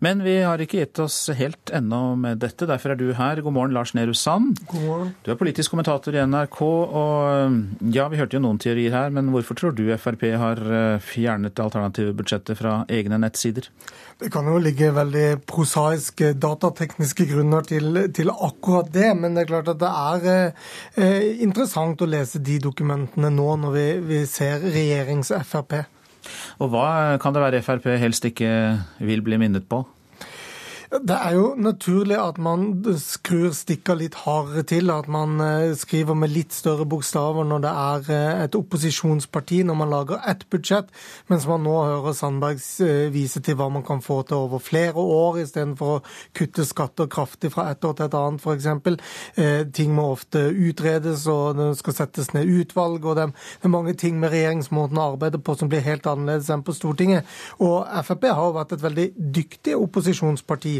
Men vi har ikke gitt oss helt ennå med dette. Derfor er du her. God morgen, Lars Nehru Sand. God morgen. Du er politisk kommentator i NRK. Og ja, vi hørte jo noen teorier her, men hvorfor tror du Frp har fjernet det alternative budsjettet fra egne nettsider? Det kan jo ligge veldig prosaiske datatekniske grunner til, til, akkurat det. Men det er klart at det er eh, interessant å lese de dokumentene nå når vi, vi ser regjerings-Frp. Og hva kan det være Frp helst ikke vil bli minnet på? Det er jo naturlig at man skrur stikka litt hardere til, at man skriver med litt større bokstaver når det er et opposisjonsparti, når man lager ett budsjett, mens man nå hører Sandbergs vise til hva man kan få til over flere år, istedenfor å kutte skatter kraftig fra et år til et annet, f.eks. Ting må ofte utredes, og det skal settes ned utvalg, og det er mange ting med regjeringsmåten å arbeide på som blir helt annerledes enn på Stortinget. Og Frp har jo vært et veldig dyktig opposisjonsparti eh,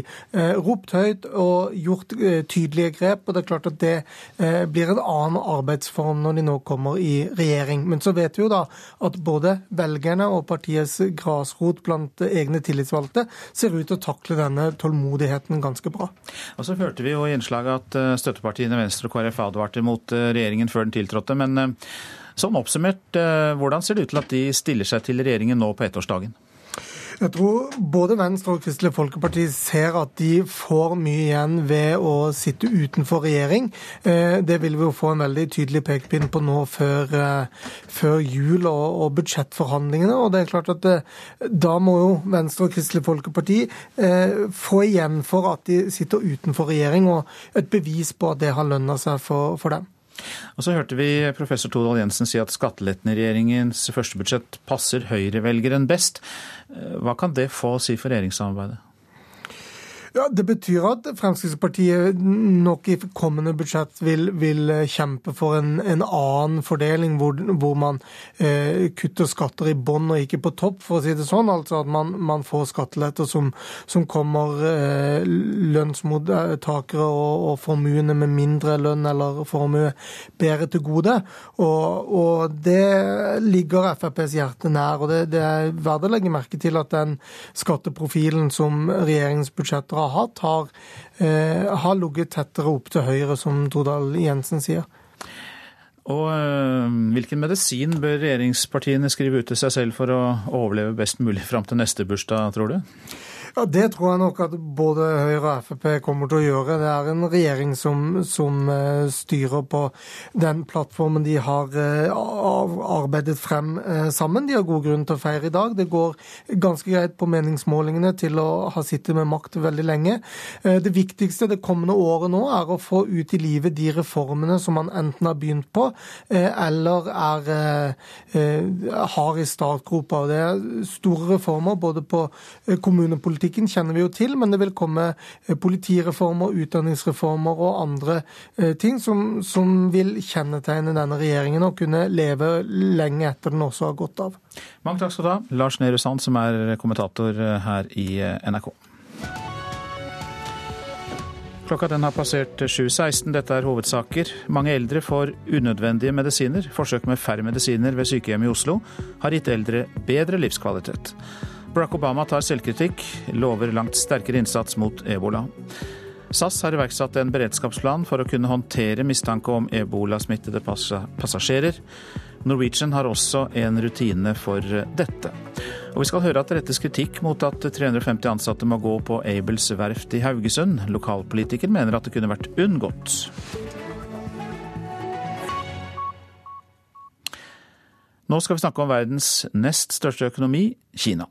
ropt høyt og gjort eh, tydelige grep. og Det er klart at det eh, blir en annen arbeidsform når de nå kommer i regjering. Men så vet vi jo da at både velgerne og partiets grasrot blant egne tillitsvalgte ser ut til å takle denne tålmodigheten ganske bra. Og så hørte vi jo i innslaget at støttepartiene Venstre og KrF advarte mot regjeringen før den tiltrådte. men Sånn oppsummert, hvordan ser det ut til at de stiller seg til regjeringen nå på ettårsdagen? Jeg tror både Venstre og Kristelig Folkeparti ser at de får mye igjen ved å sitte utenfor regjering. Eh, det vil vi jo få en veldig tydelig pekepinn på nå før, eh, før jul og, og, budsjettforhandlingene. Og det er klart at det, da må jo Venstre og Kristelig Folkeparti eh, få igjen for at de sitter utenfor regjering, og et bevis på at det har lønna seg for, for dem. Og så hørte vi professor Todal Jensen si at skattelettene i regjeringens første budsjett passer høyrevelgeren best. Eh, hva kan det få å si for regjeringssamarbeidet? Ja, Det betyr at Fremskrittspartiet nok i kommende budsjett vil, vil kjempe for en, en, annen fordeling, hvor, hvor man eh, kutter skatter i bånn og ikke på topp, for å si det sånn. Altså at man, man får skatteletter som, som kommer eh, lønnsmottakere og, og formuene med mindre lønn eller formue bedre til gode. Og, og det ligger FrPs hjerte nær. og Det, det er verdt å legge merke til at den skatteprofilen som regjeringens budsjetter har hatt, har, eh, har ligget tettere opp til høyre, som Tordal Jensen sier. Og øh, Hvilken medisin bør regjeringspartiene skrive ut til seg selv for å overleve best mulig fram til neste bursdag, tror du? Ja, Det tror jeg nok at både Høyre og Frp kommer til å gjøre. Det er en regjering som, som eh, styrer på den plattformen de har eh, arbeidet frem eh, sammen. De har god grunn til å feire i dag. Det går ganske greit på meningsmålingene til å ha sittet med makt veldig lenge. Det viktigste det kommende året nå er å få ut i livet de reformene som man enten har begynt på, eller er, har i startgropa. Det er store reformer både på kommunepolitikk Politikken kjenner vi jo til, men det vil komme eh, politireformer, utdanningsreformer og andre eh, ting som, som vil kjennetegne denne regjeringen og kunne leve lenge etter den også har gått av. Mange takk skal du ha, Lars Nehru Sand, som er kommentator eh, her i NRK. Klokka den har passert 7.16. Dette er hovedsaker. Mange eldre får unødvendige medisiner. Forsøk med færre medisiner ved sykehjem i Oslo har gitt eldre bedre livskvalitet. Barack Obama tar selvkritikk, lover langt sterkere innsats mot ebola. SAS har iverksatt en beredskapsplan for å kunne håndtere mistanke om ebolasmittede passasjerer. Norwegian har også en rutine for dette. Og vi skal høre at det rettes kritikk mot at 350 ansatte må gå på Abels verft i Haugesund. Lokalpolitiker mener at det kunne vært unngått. Nå skal vi snakke om verdens nest største økonomi, Kina.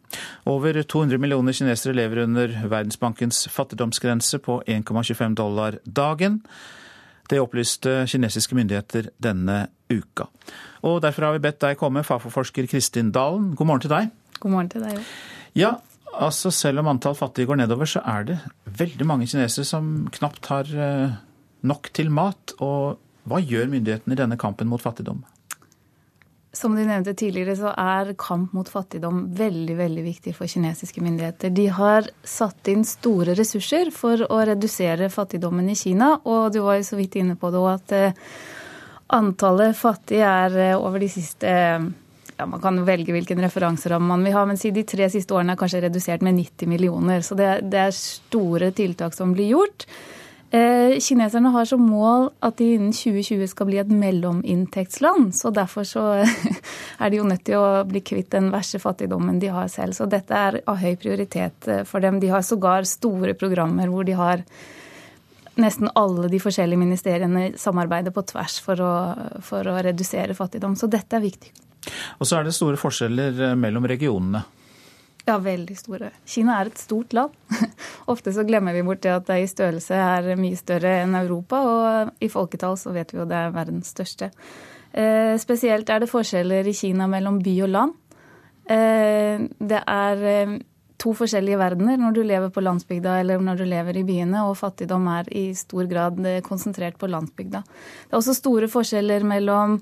Over 200 millioner kinesere lever under Verdensbankens fattigdomsgrense på 1,25 dollar dagen. Det opplyste kinesiske myndigheter denne uka. Og Derfor har vi bedt deg komme, Fafo-forsker Kristin Dalen. God morgen til deg. God morgen til deg òg. Ja, altså selv om antall fattige går nedover, så er det veldig mange kinesere som knapt har eh, nok til mat. Og hva gjør myndighetene i denne kampen mot fattigdom? Som du nevnte tidligere, så er kamp mot fattigdom veldig veldig viktig for kinesiske myndigheter. De har satt inn store ressurser for å redusere fattigdommen i Kina. Og du var jo så vidt inne på det òg, at eh, antallet fattige er eh, over de siste ja, Man kan velge hvilken referanseramme man vil ha, men siden de tre siste årene er kanskje redusert med 90 millioner. Så det, det er store tiltak som blir gjort. Kineserne har som mål at de innen 2020 skal bli et mellominntektsland. Så derfor så er de jo nødt til å bli kvitt den verste fattigdommen de har selv. Så dette er av høy prioritet eh, for dem. De har sågar store programmer hvor de har nesten alle de forskjellige ministeriene samarbeider på tvers for å, for å redusere fattigdom. Så dette er viktig. Og så er det store forskjeller eh, mellom regionene. Ja, veldig store. Kina er et stort land. Ofte så glemmer vi bort det at det i størrelse er mye større enn Europa, og i folketall så vet vi jo det er verdens største. Eh, spesielt er det forskjeller i Kina mellom by og land. Eh, det er eh, to forskjellige verdener når du lever på landsbygda eller når du lever i byene, og fattigdom er i stor grad eh, konsentrert på landsbygda. Det er også store forskjeller mellom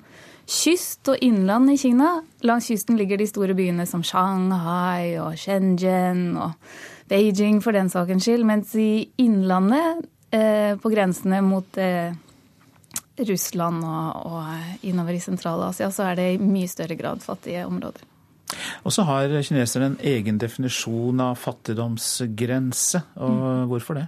kyst og innland i Kina. Langs kysten ligger de store byene som Shanghai og Shenzhen og Beijing for den sakens skyld. Mens i innlandet, eh, på grensene mot eh, Russland og, og innover i Sentral-Asia, så er det i mye større grad fattige områder. Og så har kineserne en egen definisjon av fattigdomsgrense. og mm. Hvorfor det?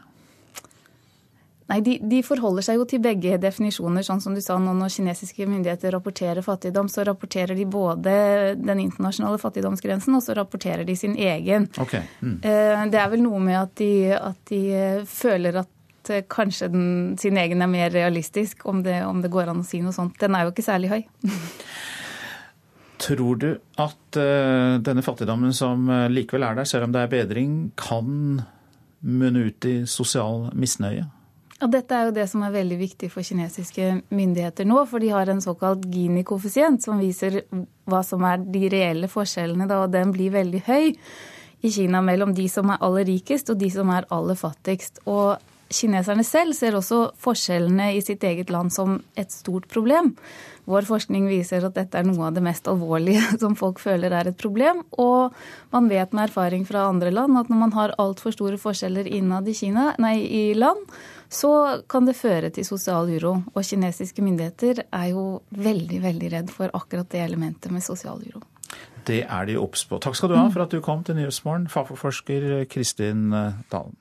Nei, de, de, forholder seg jo til begge definisjoner. sånn som du sa nå Når kinesiske myndigheter rapporterer fattigdom, så rapporterer de både den internasjonale fattigdomsgrensen, og så rapporterer de sin egen. Okay. Mm. Eh, det er vel noe med at de, at de eh, føler at eh, kanskje den, sin egen er mer realistisk, om det, om det går an å si noe sånt. Den er jo ikke særlig høy. Tror du at denne fattigdommen som likevel er der, selv om det er bedring, kan munne ut i sosial misnøye? Og dette er jo det som er veldig viktig for kinesiske myndigheter nå, for de har en såkalt Gini-koeffisient som viser hva som er de reelle forskjellene, da, og den blir veldig høy i Kina mellom de som er aller rikest og de som er aller fattigst. Og kineserne selv ser også forskjellene i sitt eget land som et stort problem. Vår forskning viser at dette er noe av det mest alvorlige som folk føler er et problem. Og man vet med erfaring fra andre land at når man har altfor store forskjeller innad i, Kina, nei, i land, så kan det føre til sosial uro. Og kinesiske myndigheter er jo veldig, veldig redd for akkurat det elementet med sosial uro. Det er de obs på. Takk skal du ha for at du kom til Nyhetsmorgen, Fafo-forsker Kristin Dalen.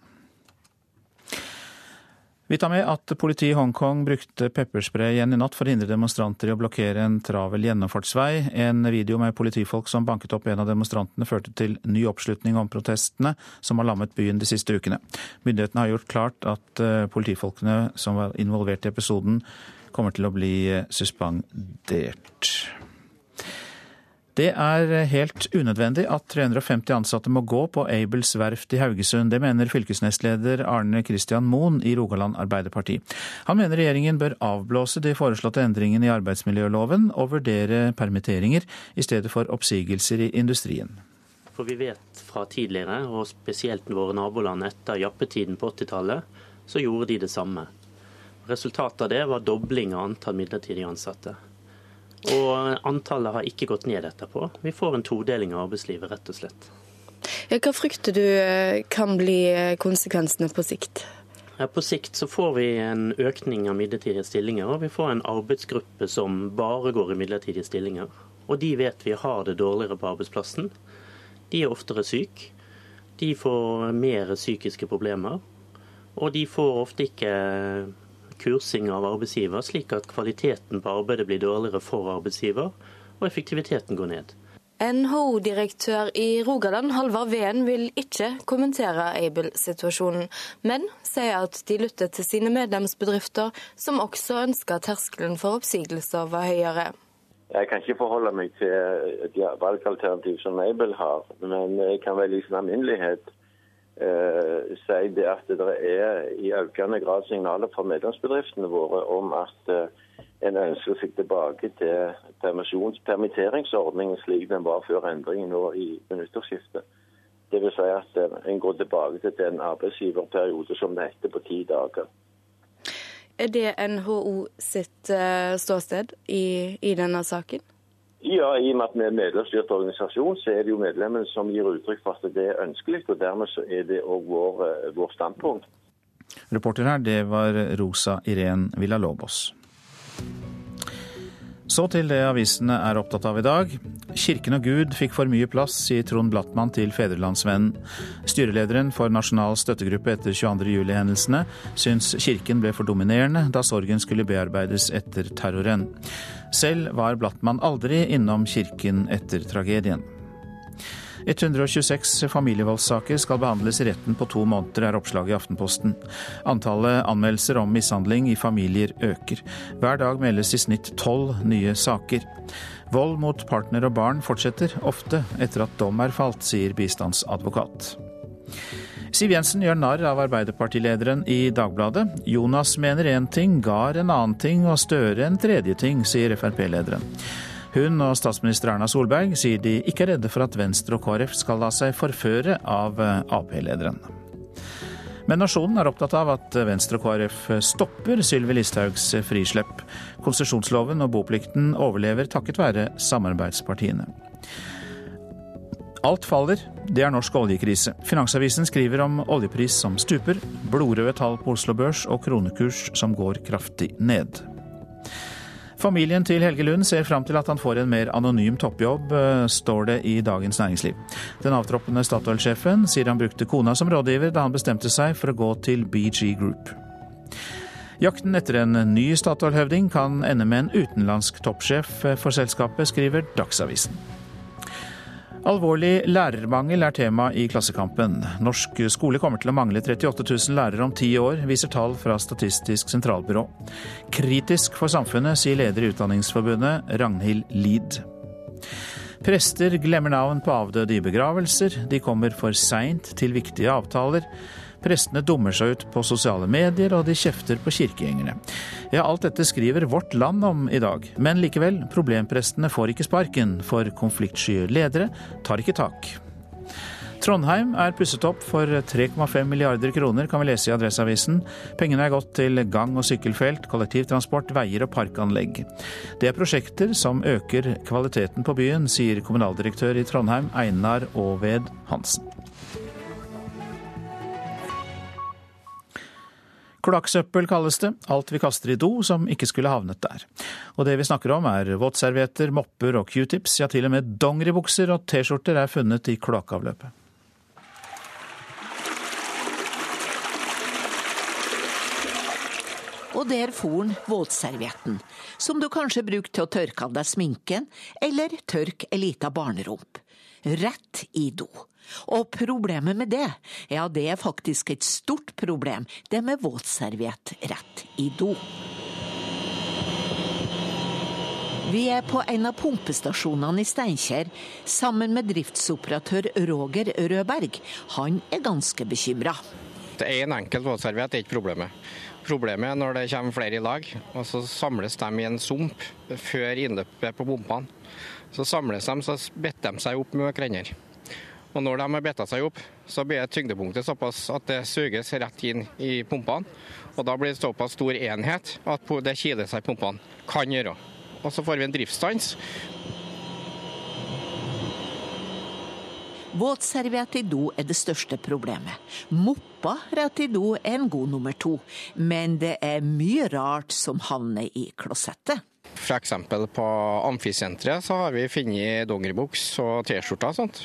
Vi tar med at politiet i Hongkong brukte pepperspray igjen i natt for å hindre demonstranter i å blokkere en travel gjennomfartsvei. En video med politifolk som banket opp en av demonstrantene, førte til ny oppslutning om protestene som har lammet byen de siste ukene. Myndighetene har gjort klart at eh, politifolkene som var involvert i episoden, kommer til å bli eh, suspendert. Det er helt unødvendig at 350 ansatte må gå på Aibels verft i Haugesund. Det mener fylkesnestleder Arne Christian Moen i Rogaland Arbeiderparti. Han mener regjeringen bør avblåse de foreslåtte endringene i arbeidsmiljøloven og vurdere permitteringer i stedet for oppsigelser i industrien. For vi vet fra tidligere, og spesielt våre naboland etter jappetiden på 80-tallet, så gjorde de det samme. Resultatet av det var dobling av antall midlertidig ansatte. Og antallet har ikke gått ned etterpå. Vi får en todeling av arbeidslivet, rett og slett. Ja, hva frykter du eh, kan bli eh, konsekvensene på sikt? Ja, på sikt så får vi en økning av midlertidige stillinger, og vi får en arbeidsgruppe som bare går i midlertidige stillinger. Og de vet vi har det dårligere på arbeidsplassen. De er oftere syke. De får mer psykiske problemer. Og de får ofte ikke kursing av arbeidsgiver, slik at kvaliteten på arbeidet blir dårligere for arbeidsgiver, og effektiviteten går ned. NHO-direktør i Rogaland, Halvard Veen, vil ikke kommentere Aibel-situasjonen, men sier at de lytter til sine medlemsbedrifter, som også ønsker terskelen for oppsigelser var høyere. Jeg kan ikke forholde meg til et valgalternativ som Aibel har, men jeg kan vel i sin alminnelighet eh, si det at det er i økende grad signaler fra medlemsbedriftene våre om at eh, en ønsker seg tilbake til permitteringsordningen slik den var før endringen nå i nyttårsskiftet. Dvs. Si at eh, en går tilbake til den arbeidsgiverperiode som det heter på ti dager. Er det NHO sitt uh, ståsted i, i denne saken? Ja, I og med at vi er medlemsstyrt organisasjon, så er det jo medlemmene som gir uttrykk for at det er ønskelig. og Dermed så er det òg vår, eh, vår standpunkt. Reporter her, det var Rosa Irén Villalobos. Så til det avisene er opptatt av i dag. Kirken og Gud fikk for mye plass, sier Trond Blattmann til Fedrelandsvennen. Styrelederen for Nasjonal støttegruppe etter 22.07-hendelsene syns kirken ble for dominerende da sorgen skulle bearbeides etter terroren. Selv var Blattmann aldri innom kirken etter tragedien. 126 familievoldssaker skal behandles i retten på to måneder, er oppslaget i Aftenposten. Antallet anmeldelser om mishandling i familier øker. Hver dag meldes i snitt tolv nye saker. Vold mot partner og barn fortsetter, ofte etter at dom er falt, sier bistandsadvokat. Siv Jensen gjør narr av Arbeiderpartilederen i Dagbladet. Jonas mener én ting, Gahr en annen ting og Støre en tredje ting, sier Frp-lederen. Hun og statsminister Erna Solberg sier de ikke er redde for at Venstre og KrF skal la seg forføre av eh, Ap-lederen. Men nasjonen er opptatt av at Venstre og KrF stopper Sylvi Listhaugs frislepp. Konsesjonsloven og boplikten overlever takket være samarbeidspartiene. Alt faller, det er norsk oljekrise. Finansavisen skriver om oljepris som stuper, blodrøde tall på Oslo Børs og kronekurs som går kraftig ned. Familien til Helge Lund ser fram til at han får en mer anonym toppjobb, eh, står det i Dagens Næringsliv. Den avtroppende Statoil-sjefen sier han brukte kona som rådgiver da han bestemte seg for å gå til BG Group. Jakten etter en ny Statoil-høvding kan ende med en utenlandsk toppsjef for selskapet, skriver Dagsavisen. Alvorlig lærermangel er tema i Klassekampen. Norsk skole kommer til å mangle 38 000 lærere om ti år, viser tall fra Statistisk sentralbyrå. Kritisk for samfunnet, sier leder i Utdanningsforbundet, Ragnhild Lid. Prester glemmer navn på avdøde i begravelser, de kommer for seint til viktige avtaler. Prestene dummer seg ut på sosiale medier, og de kjefter på kirkegjengerne. Ja, alt dette skriver Vårt Land om i dag. Men likevel, problemprestene får ikke sparken, for konfliktsky ledere tar ikke tak. Trondheim er pusset opp for 3,5 milliarder kroner, kan vi lese i Adresseavisen. Pengene er gått til gang- og sykkelfelt, kollektivtransport, veier og parkanlegg. Det er prosjekter som øker kvaliteten på byen, sier kommunaldirektør i Trondheim, Einar Aaved Hansen. Kloakksøppel kalles det, alt vi kaster i do som ikke skulle havnet der. Og det vi snakker om er våtservietter, mopper og q-tips, ja til og med dongeribukser og T-skjorter er funnet i kloakkavløpet. Og der for den våtservietten, som du kanskje bruker til å tørke av deg sminken, eller tørke ei lita barnerump. Rett i do. Og problemet med det, ja det er faktisk et stort problem, det med våtserviett rett i do. Vi er på en av pumpestasjonene i Steinkjer sammen med driftsoperatør Roger Rødberg. Han er ganske bekymra. Er en enkelt våtserviett er ikke problemet. Problemet er når det kommer flere i lag, og så samles de i en sump før innløpet på pumpene. Så samles de, så bitter de seg opp med hverandre. Og når de har bitta seg opp, så blir tyngdepunktet såpass at det suges rett inn i pumpene. Og da blir det såpass stor enhet at det kiler seg i pumpene. Kan gjøre. Og så får vi en driftsstans. Våtserviett i do er det største problemet. Moppa rett i do er en god nummer to. Men det er mye rart som havner i klosettet. F.eks. på Amfisenteret så har vi funnet dongeribuks og T-skjorter og sånt.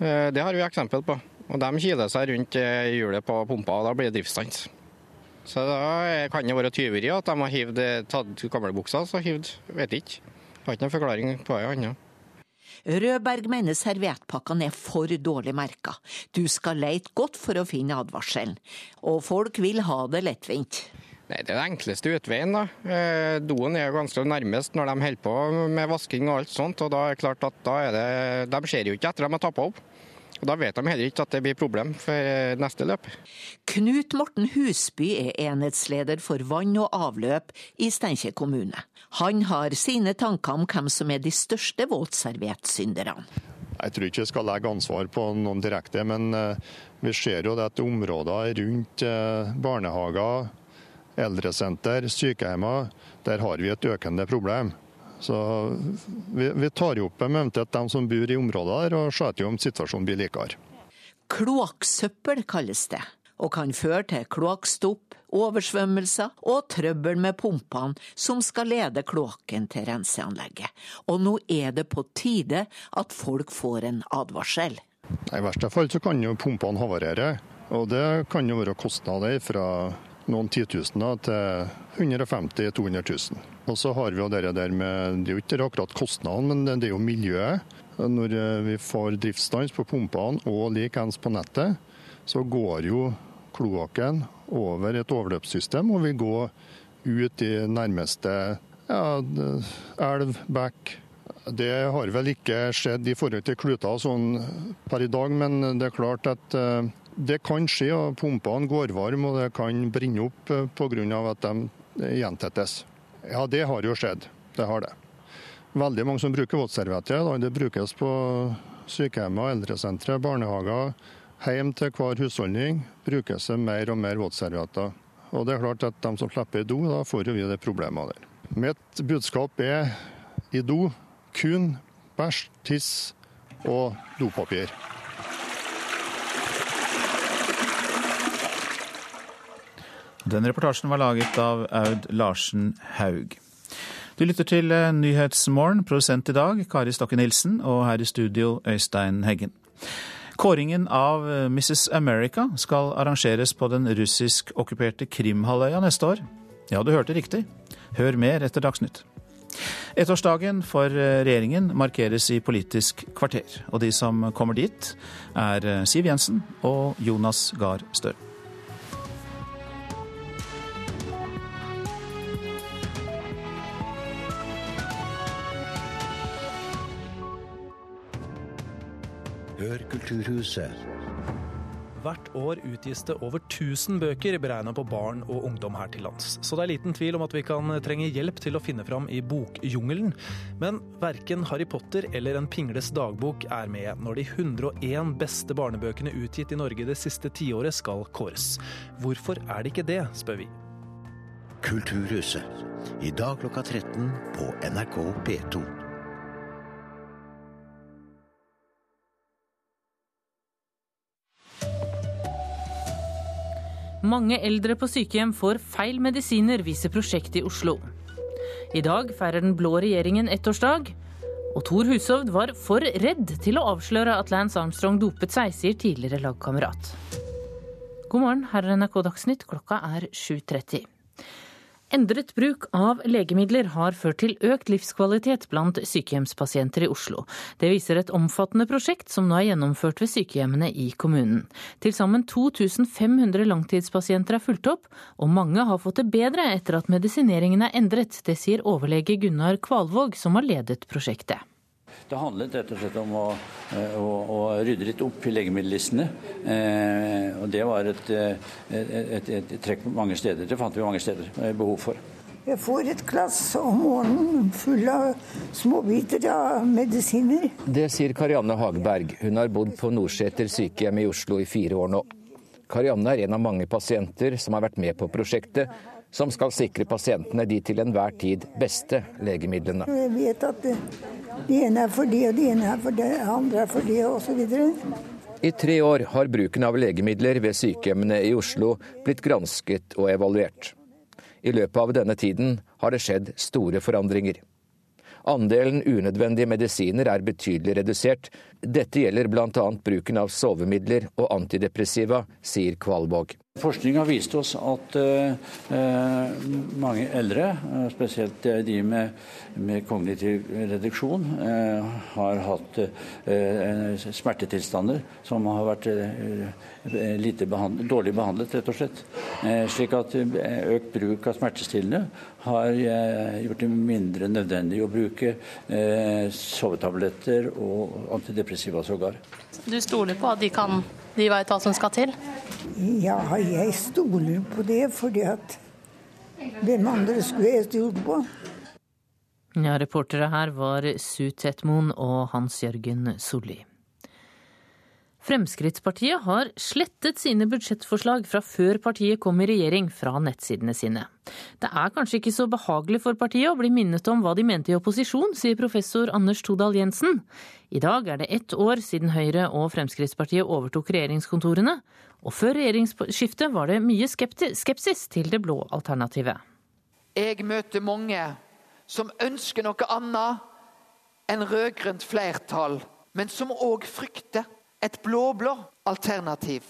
Eh, det har vi eksempel på. Og De kiler seg rundt eh, hjulet på pumpa, og da blir det driftsstans. Så da kan det være tyveri at de har hivd, tatt gamlebuksa så hivd. Vet ikke. Har ikke noen forklaring på det annet. Rødberg mener serviettpakkene er for dårlig merka. Du skal leite godt for å finne advarselen. Og folk vil ha det lettvint. Nei, Det er den enkleste utveien. da. Eh, doen er jo ganske nærmest når de holder på med vasking og alt sånt. og da er det klart at da er det, De ser jo ikke etter de har tappa opp. Og Da vet de heller ikke at det blir problem for neste løp. Knut Morten Husby er enhetsleder for vann og avløp i Steinkjer kommune. Han har sine tanker om hvem som er de største våtserviettsynderne. Jeg tror ikke jeg skal legge ansvar på noen direkte, men vi ser jo at områder rundt barnehager, eldresenter, sykehjemmer, der har vi et økende problem. Så vi, vi tar jo opp eventuelt dem som bor i området der, og ser om situasjonen blir likere. Kloakksøppel kalles det, og kan føre til kloakkstopp, oversvømmelser og trøbbel med pumpene som skal lede kloakken til renseanlegget. Og nå er det på tide at folk får en advarsel. I verste fall så kan jo pumpene havarere, og det kan jo være kostnader fra noen titusener til 150 000-200 000. Og så har vi jo det der med Det er jo ikke akkurat kostnadene, men det er jo miljøet. Når vi får driftsstans på pumpene og likeens på nettet, så går jo kloakken over et overløpssystem og vil gå ut i nærmeste ja, elv, bekk. Det har vel ikke skjedd i forhold til kluter sånn per i dag, men det er klart at det kan skje. og Pumpene går varme og det kan brenne opp pga. at de gjentettes. Ja, det har jo skjedd. Det har det. Veldig mange som bruker våtservietter. Det brukes på sykehjem, eldresentre, barnehager. Hjem til hver husholdning brukes det mer og mer våtservietter. Og det er klart at de som slipper i do, da får vi det problemet der. Mitt budskap er i do kun bæsj, tiss og dopapir. Den reportasjen var laget av Aud Larsen Haug. Du lytter til Nyhetsmorgen, produsent i dag Kari Stokke Nilsen, og her i studio Øystein Heggen. Kåringen av Mrs. America skal arrangeres på den russisk-okkuperte Krimhalvøya neste år. Ja, du hørte riktig. Hør mer etter Dagsnytt. Ettårsdagen for regjeringen markeres i Politisk kvarter. Og de som kommer dit, er Siv Jensen og Jonas Gahr Støre. Kulturhuset. Hvert år utgis det over 1000 bøker beregnet på barn og ungdom her til lands. Så det er liten tvil om at vi kan trenge hjelp til å finne fram i bokjungelen. Men verken Harry Potter eller En pingles dagbok er med når de 101 beste barnebøkene utgitt i Norge det siste tiåret skal kåres. Hvorfor er det ikke det, spør vi. Kulturhuset. I dag klokka 13 på NRK P2. Mange eldre på sykehjem får feil medisiner, viser prosjektet i Oslo. I dag feirer den blå regjeringen ettårsdag. Og Thor Hushovd var for redd til å avsløre at Lance Armstrong dopet seg, sier tidligere lagkamerat. God morgen, her er NRK Dagsnytt. Klokka er 7.30. Endret bruk av legemidler har ført til økt livskvalitet blant sykehjemspasienter i Oslo. Det viser et omfattende prosjekt som nå er gjennomført ved sykehjemmene i kommunen. Til sammen 2500 langtidspasienter er fulgt opp, og mange har fått det bedre etter at medisineringen er endret. Det sier overlege Gunnar Kvalvåg, som har ledet prosjektet. Det handlet rett og slett om å, å, å rydde litt opp i legemiddellistene. Eh, og det var et, et, et, et, trekk mange steder. Det fant vi mange steder behov for. Jeg får et glass om morgenen full av småbiter av medisiner. Det sier Karianne Hageberg. Hun har bodd på Nordseter sykehjem i Oslo i fire år nå. Karianne er en av mange pasienter som har vært med på prosjektet, som skal sikre pasientene de til enhver tid beste legemidlene. Jeg vet at det, ene er for det, og det ene er for det, det andre er for det, osv. I tre år har bruken av legemidler ved sykehjemmene i Oslo blitt gransket og evaluert. I løpet av denne tiden har det skjedd store forandringer. Andelen unødvendige medisiner er betydelig redusert. Dette gjelder bl.a. bruken av sovemidler og antidepressiva, sier Kvalvåg. Forskning har vist oss at eh, mange eldre, spesielt de med, med kognitiv reduksjon, eh, har hatt eh, smertetilstander som har vært behandlet, dårlig behandlet, rett og slett. slik at økt bruk av smertestillende har gjort det mindre nødvendig å bruke sovetabletter og antidepressiva sågar. Du stoler på at de kan de veit hva som skal til? Ja, jeg stoler på det, fordi at hvem andre skulle jeg stolt på? Ja, reportere her var Su Tetmoen og Hans Jørgen Solli. Fremskrittspartiet har slettet sine budsjettforslag fra før partiet kom i regjering fra nettsidene sine. Det er kanskje ikke så behagelig for partiet å bli minnet om hva de mente i opposisjon, sier professor Anders Todal Jensen. I dag er det ett år siden Høyre og Fremskrittspartiet overtok regjeringskontorene, og før regjeringsskiftet var det mye skepsis til det blå alternativet. Jeg møter mange som ønsker noe annet enn rød-grønt flertall, men som òg frykter et blå-blå alternativ.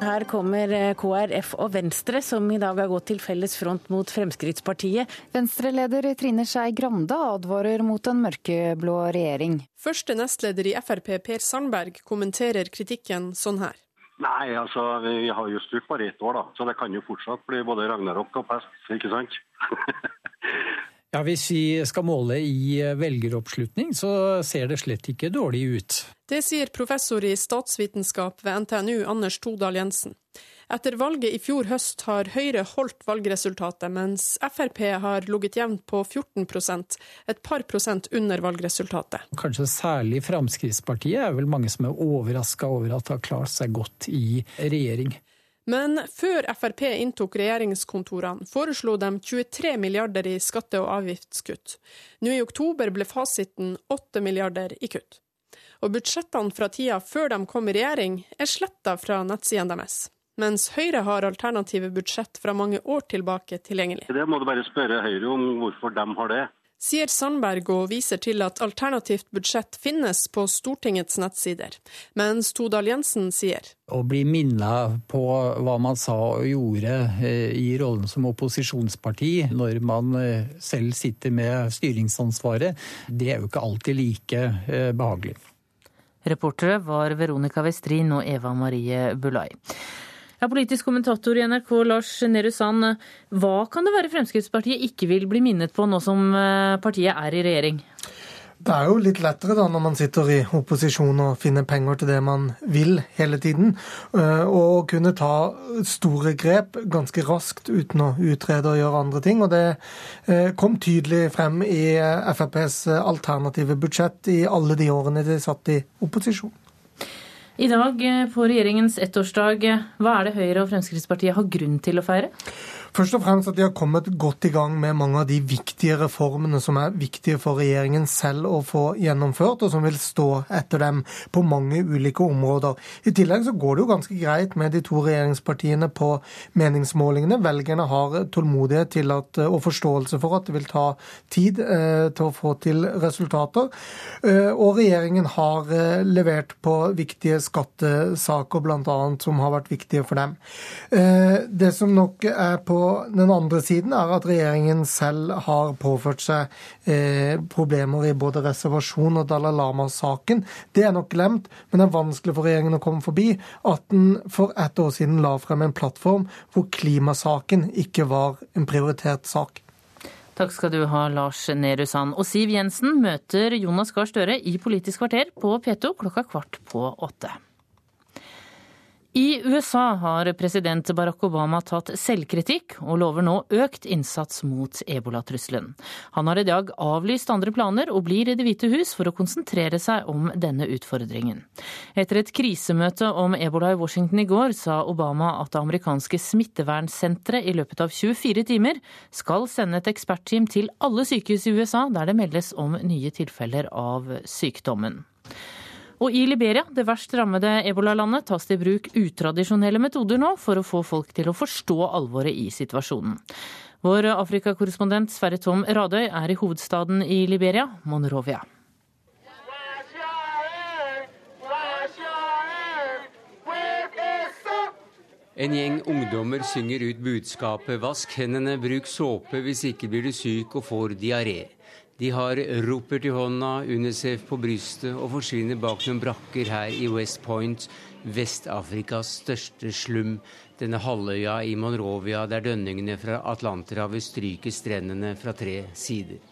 Her kommer eh, KrF og Venstre, som i dag har gått til felles front mot Fremskrittspartiet. Venstre-leder Trine Skei Grande advarer mot en mørkeblå regjering. Første nestleder i Frp, Per Sandberg, kommenterer kritikken sånn her. Nei, altså vi har jo styrt bare ett år, da. Så det kan jo fortsatt bli både ragnarok og pest, ikke sant? Ja, Hvis vi skal måle i velgeroppslutning, så ser det slett ikke dårlig ut. Det sier professor i statsvitenskap ved NTNU, Anders Todal Jensen. Etter valget i fjor høst har Høyre holdt valgresultatet, mens Frp har ligget jevnt på 14% et par prosent under valgresultatet. Kanskje særlig Fremskrittspartiet er vel mange som er overraska over at det har klart seg godt i regjering. Men før Frp inntok regjeringskontorene, foreslo de 23 milliarder i skatte- og avgiftskutt. Nå i oktober ble fasiten 8 milliarder i kutt. Og budsjettene fra tida før de kom i regjering, er sletta fra nettsidene deres. Mens Høyre har alternative budsjett fra mange år tilbake tilgjengelig. Det må du bare spørre Høyre om hvorfor de har det. Sier Sandberg og viser til at alternativt budsjett finnes på Stortingets nettsider, mens Todal Jensen sier å bli minna på hva man sa og gjorde eh, i rollen som opposisjonsparti når man eh, selv sitter med styringsansvaret, det er jo ikke alltid like eh, behagelig. Reportere var Veronica Westrin og Eva Marie Bulai. Ja, politisk kommentator i NRK Lars Nehru Sand, hva kan det være Fremskrittspartiet ikke vil bli minnet på nå som partiet er i regjering? Det er jo litt lettere da når man sitter i opposisjon og finner penger til det man vil hele tiden. Eh, og kunne ta store grep ganske raskt uten å utrede og gjøre andre ting. Og det eh, kom tydelig frem i eh, FrPs alternative budsjett i alle de årene de satt i opposisjon. I dag på regjeringens ettårsdag, hva er det Høyre og Fremskrittspartiet har grunn til å feire? Først og fremst at de har kommet godt i gang med mange av de viktige reformene som er viktige for regjeringen selv å få gjennomført, og som vil stå etter dem på mange ulike områder. I tillegg så går det jo ganske greit med de to regjeringspartiene på meningsmålingene. Velgerne har tålmodighet til at, og forståelse for at det vil ta tid eh, til å få til resultater. Eh, og regjeringen har eh, levert på viktige skattesaker, bl.a. som har vært viktige for dem. Eh, det som nok er på den andre siden er at regjeringen selv har påført seg eh, problemer i både reservasjon og Dalai Lama-saken. Det er nok glemt, men det er vanskelig for regjeringen å komme forbi at den for ett år siden la frem en plattform hvor klimasaken ikke var en prioritert sak. Takk skal du ha, Lars Nehru Sand. Og Siv Jensen møter Jonas Gahr Støre i Politisk kvarter på P2 klokka kvart på åtte. I USA har president Barack Obama tatt selvkritikk og lover nå økt innsats mot ebolatrusselen. Han har i dag avlyst andre planer og blir i Det hvite hus for å konsentrere seg om denne utfordringen. Etter et krisemøte om ebola i Washington i går sa Obama at det amerikanske smittevernsenteret i løpet av 24 timer skal sende et ekspertteam til alle sykehus i USA der det meldes om nye tilfeller av sykdommen. Og i Liberia, det verst rammede ebolalandet, tas det i bruk utradisjonelle metoder nå for å få folk til å forstå alvoret i situasjonen. Vår Afrikakorrespondent Sverre Tom Radøy er i hovedstaden i Liberia, Monrovia. En gjeng ungdommer synger ut budskapet 'vask hendene, bruk såpe, hvis ikke blir du syk og får diaré'. De har ropert i hånda, Unicef på brystet og forsvinner bak noen brakker her i West Point, Vest-Afrikas største slum, denne halvøya i Monrovia der dønningene fra Atlanterhavet stryker strendene fra tre sider.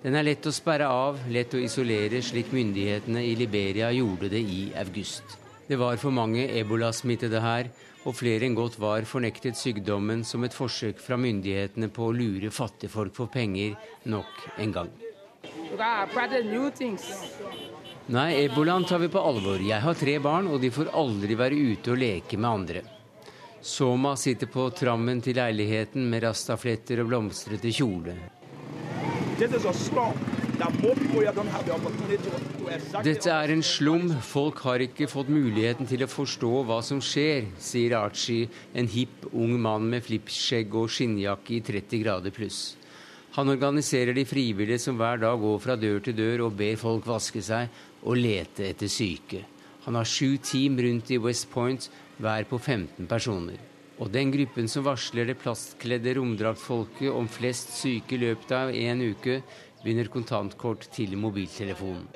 Den er lett å sperre av, lett å isolere, slik myndighetene i Liberia gjorde det i august. Det var for mange ebolasmittede her, og flere enn godt var fornektet sykdommen som et forsøk fra myndighetene på å lure fattigfolk for penger nok en gang. Nei, ebolaen tar vi på alvor. Jeg har tre barn, og de får aldri være ute og leke med andre. Soma sitter på trammen til leiligheten med rastafletter og blomstrete kjole. Dette er en slum. Folk har ikke fått muligheten til å forstå hva som skjer, sier Archie, en hipp ung mann med flippskjegg og skinnjakke i 30 grader pluss. Han organiserer de frivillige som hver dag går fra dør til dør og ber folk vaske seg og lete etter syke. Han har sju team rundt i West Point, hver på 15 personer. Og den gruppen som varsler det plastkledde romdraktfolket om flest syke i løpet av en uke, vinner kontantkort til mobiltelefonen.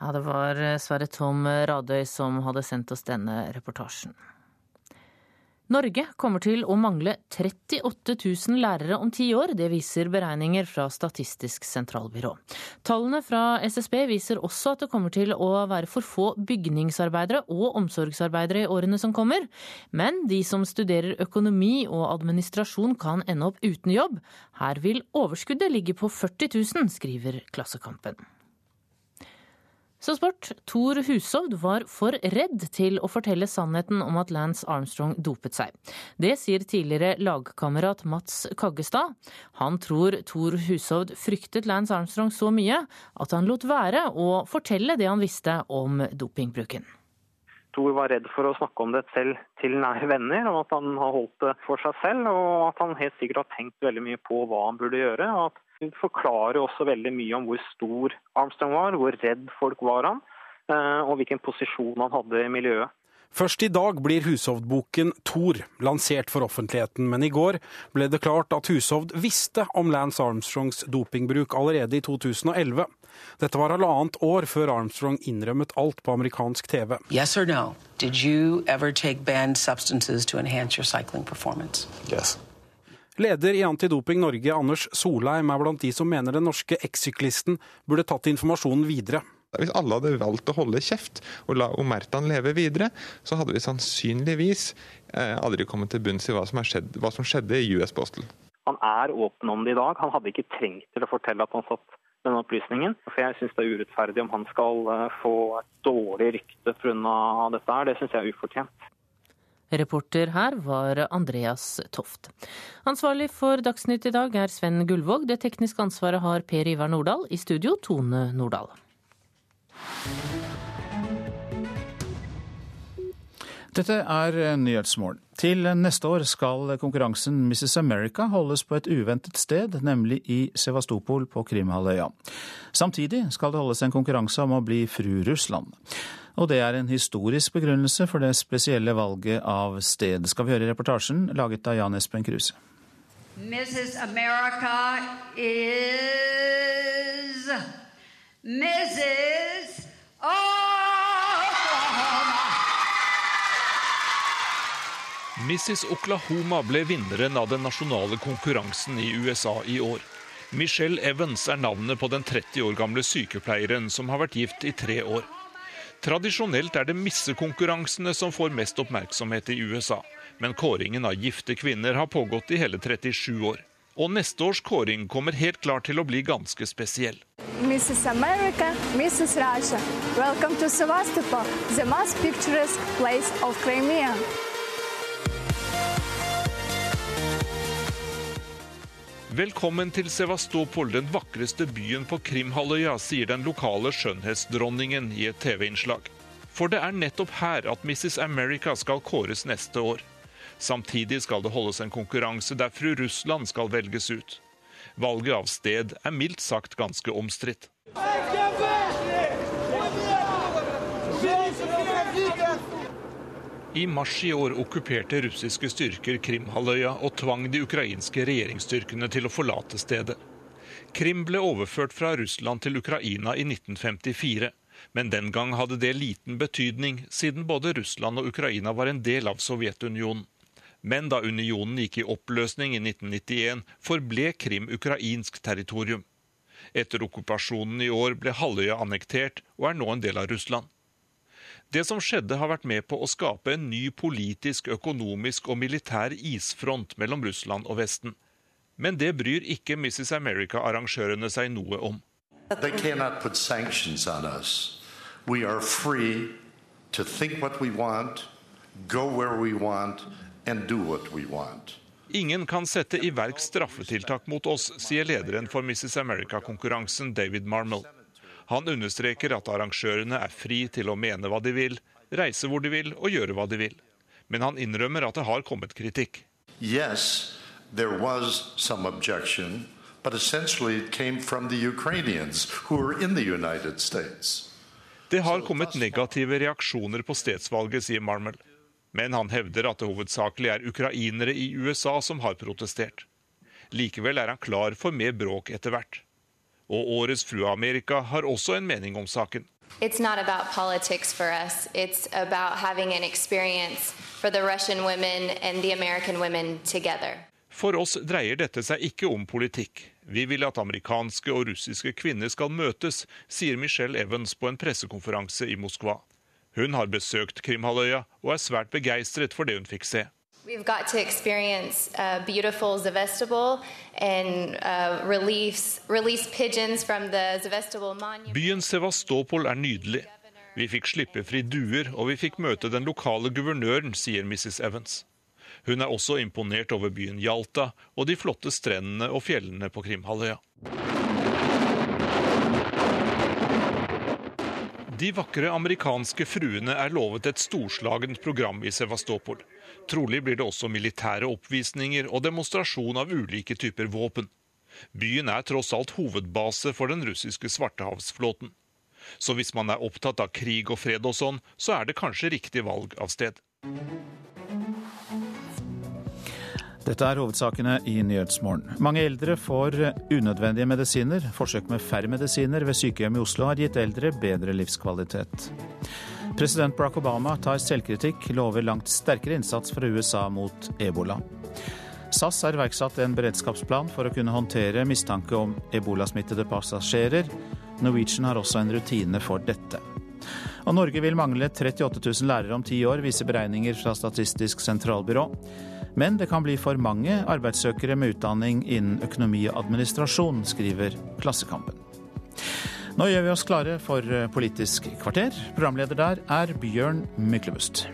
Ja, det var Sverre Tom Radøy som hadde sendt oss denne reportasjen. Norge kommer til å mangle 38 000 lærere om ti år. Det viser beregninger fra Statistisk sentralbyrå. Tallene fra SSB viser også at det kommer til å være for få bygningsarbeidere og omsorgsarbeidere i årene som kommer. Men de som studerer økonomi og administrasjon kan ende opp uten jobb. Her vil overskuddet ligge på 40 000, skriver Klassekampen. Så sport. Tor Hushovd var for redd til å fortelle sannheten om at Lance Armstrong dopet seg. Det sier tidligere lagkamerat Mats Kaggestad. Han tror Tor Hushovd fryktet Lance Armstrong så mye at han lot være å fortelle det han visste om dopingbruken. Thor var redd for å snakke om det selv til nære venner, og at han har holdt det for seg selv. Og at han helt sikkert har tenkt veldig mye på hva han burde gjøre. og at Hun forklarer også veldig mye om hvor stor Armstrong var, hvor redd folk var han, eh, og hvilken posisjon han hadde i miljøet. Først i dag blir Hushovd-boken Thor lansert for offentligheten, men i går ble det klart at Hushovd visste om Lance Armstrongs dopingbruk allerede i 2011. Dette var halvannet år før Armstrong innrømmet alt på amerikansk TV. Yes or no? Did you ever take banned substances to enhance your cycling performance? Yes. Leder i Antidoping Norge, Anders Solheim, er blant de som mener den norske ekssyklisten burde tatt informasjonen videre. Hvis alle hadde valgt å holde kjeft og la Omertan leve videre, så hadde vi sannsynligvis eh, aldri kommet til bunns i hva som, skjedd, hva som skjedde i US Postal. Han er åpen om det i dag. Han hadde ikke trengt til å fortelle at han satt denne opplysningen. For jeg syns det er urettferdig om han skal eh, få et dårlig rykte pga. dette her. Det syns jeg er ufortjent. Reporter her var Andreas Toft. Ansvarlig for Dagsnytt i dag er Sven Gullvåg. Det tekniske ansvaret har Per Ivar Nordahl. I studio Tone Nordahl. Dette er Nyhetsmorgen. Til neste år skal konkurransen Mrs. America holdes på et uventet sted, nemlig i Sevastopol på Krimhalvøya. Samtidig skal det holdes en konkurranse om å bli fru Russland. Og det er en historisk begrunnelse for det spesielle valget av sted, skal vi høre i reportasjen laget av Jan Espen Kruse. Mrs. America is Mrs. Oklahoma. Mrs. Oklahoma ble vinneren av den nasjonale konkurransen i USA i år. Michelle Evans er navnet på den 30 år gamle sykepleieren som har vært gift i tre år. Tradisjonelt er det missekonkurransene som får mest oppmerksomhet i USA, men kåringen av gifte kvinner har pågått i hele 37 år. Og neste års kåring kommer helt klart til å bli ganske spesiell. Mrs. America, Mrs. Russia, welcome to Sevastopol, the most picturesque place of Crimea. Velkommen til Sevastopol, den vakreste byen på Krimhalvøya, sier den lokale skjønnhetsdronningen i et TV-innslag. For det er nettopp her at Mrs. America skal kåres neste år. Samtidig skal det holdes en konkurranse der fru Russland skal velges ut. Valget av sted er mildt sagt ganske omstridt. I mars i år okkuperte russiske styrker Krimhalvøya og tvang de ukrainske regjeringsstyrkene til å forlate stedet. Krim ble overført fra Russland til Ukraina i 1954, men den gang hadde det liten betydning, siden både Russland og Ukraina var en del av Sovjetunionen. Men da unionen gikk i oppløsning i 1991, forble Krim ukrainsk territorium. Etter okkupasjonen i år ble halvøya annektert og er nå en del av Russland. Det som skjedde har vært med på å skape en ny politisk, økonomisk og militær isfront mellom Russland og Vesten. Men det bryr ikke Mrs. America-arrangørene seg noe om. They cannot put sanctions on us. We are free to think what we want, go where we want, and do what we want. Ingen kan sette i verk straffetiltak mot oss, sier lederen for Mrs. America-konkurransen, David Marmel. Han understreker at arrangørene er fri til å mene hva de vil, reise hvor de vil og gjøre hva de vil. Men han innrømmer at det har kommet kritikk. Yes, there was some objection, but essentially it came from the Ukrainians who were in the United States. Det har kommet negative reaksjoner på stedsvalget, sier Marmel. Men han hevder at det hovedsakelig er ukrainere i USA som har protestert. Likevel er han klar for mer bråk etter hvert. Og årets Fru Amerika har også en mening om saken. It's not about politics for us. It's about having an experience for the Russian women and the American women together. For oss dreier dette seg ikke om politikk. Vi vil at amerikanske og russiske kvinner skal møtes, sier Michelle Evans på en pressekonferanse i Moskva. Hun har besøkt Krimhalvøya og er svært begeistret for det hun fikk se. We've got to experience uh, beautiful Sevastopol and uh, release, release pigeons from the Sevastopol monument. Byen Sevastopol er nydelig. Vi fikk slippe fri duer, og vi fikk møte den lokale guvernøren, sier Mrs. Evans. Hun er også imponert over byen Jalta og de flotte strendene og fjellene på Krimhalvøya. De vakre amerikanske fruene er lovet et storslagent program i Sevastopol. Trolig blir det også militære oppvisninger og demonstrasjon av ulike typer våpen. Byen er tross alt hovedbase for den russiske svartehavsflåten. Så hvis man er opptatt av krig og fred og sånn, så er det kanskje riktig valg av sted. Dette er hovedsakene i Nyhetsmorgen. Mange eldre får unødvendige medisiner. Forsøk med færre medisiner ved sykehjem i Oslo har gitt eldre bedre livskvalitet. President Barack Obama tar selvkritikk, lover langt sterkere innsats fra USA mot ebola. SAS har iverksatt en beredskapsplan for å kunne håndtere mistanke om ebolasmittede passasjerer. Norwegian har også en rutine for dette. Og Norge vil mangle 38 000 lærere om ti år, viser beregninger fra Statistisk sentralbyrå. Men det kan bli for mange arbeidssøkere med utdanning innen økonomi og administrasjon, skriver Klassekampen. Nå gjør vi oss klare for Politisk kvarter. Programleder der er Bjørn Myklebust.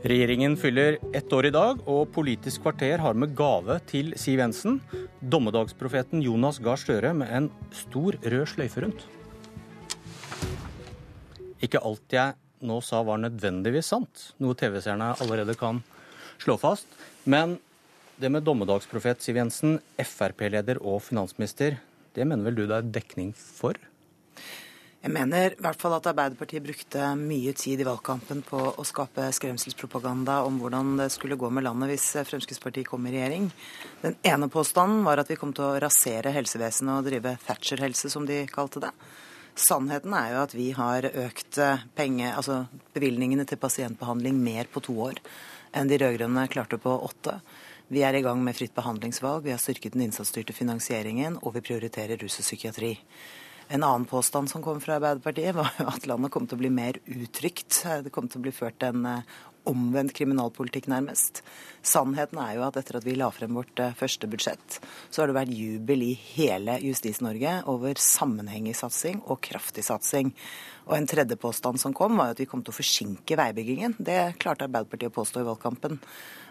Regjeringen fyller ett år i dag, og Politisk kvarter har med gave til Siv Jensen. Dommedagsprofeten Jonas Gahr Støre med en stor rød sløyfe rundt. Ikke alt jeg nå sa var nødvendigvis sant, noe TV-seerne allerede kan slå fast. Men det med dommedagsprofet Siv Jensen, Frp-leder og finansminister, det mener vel du det er dekning for? Jeg mener i hvert fall at Arbeiderpartiet brukte mye tid i valgkampen på å skape skremselspropaganda om hvordan det skulle gå med landet hvis Fremskrittspartiet kom i regjering. Den ene påstanden var at vi kom til å rasere helsevesenet og drive Thatcher-helse, som de kalte det. Sannheten er jo at vi har økt penge, altså bevilgningene til pasientbehandling mer på to år enn de rød-grønne klarte på åtte. Vi er i gang med fritt behandlingsvalg, vi har styrket den innsatsstyrte finansieringen, og vi prioriterer rus og psykiatri. En annen påstand som kom fra Arbeiderpartiet, var jo at landet kom til å bli mer utrygt. Det kom til å bli ført en omvendt kriminalpolitikk, nærmest. Sannheten er jo at etter at vi la frem vårt første budsjett, så har det vært jubel i hele Justis-Norge over sammenhengig satsing og kraftig satsing. Og en tredje påstand som kom, var at vi kom til å forsinke veibyggingen. Det klarte Arbeiderpartiet å påstå i valgkampen.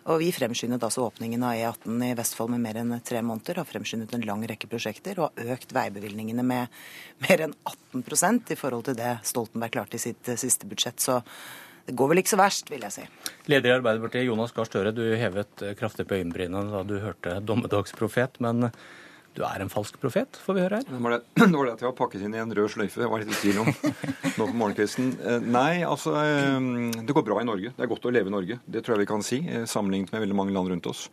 Og vi fremskyndet altså åpningen av E18 i Vestfold med mer enn tre måneder. Har fremskyndet en lang rekke prosjekter og har økt veibevilgningene med mer enn 18% i forhold til det Stoltenberg klarte i sitt siste budsjett. Så det går vel ikke så verst, vil jeg si. Leder i Arbeiderpartiet, Jonas Gahr Støre, du hevet kraftig på øyenbrynene da du hørte dommedagsprofet. men du er en falsk profet, får vi høre her. Det var det, det, var det at jeg var pakket inn i en rød sløyfe. Jeg var litt i tvil om nå på morgenkvisten. Nei, altså Det går bra i Norge. Det er godt å leve i Norge. Det tror jeg vi kan si, sammenlignet med veldig mange land rundt oss.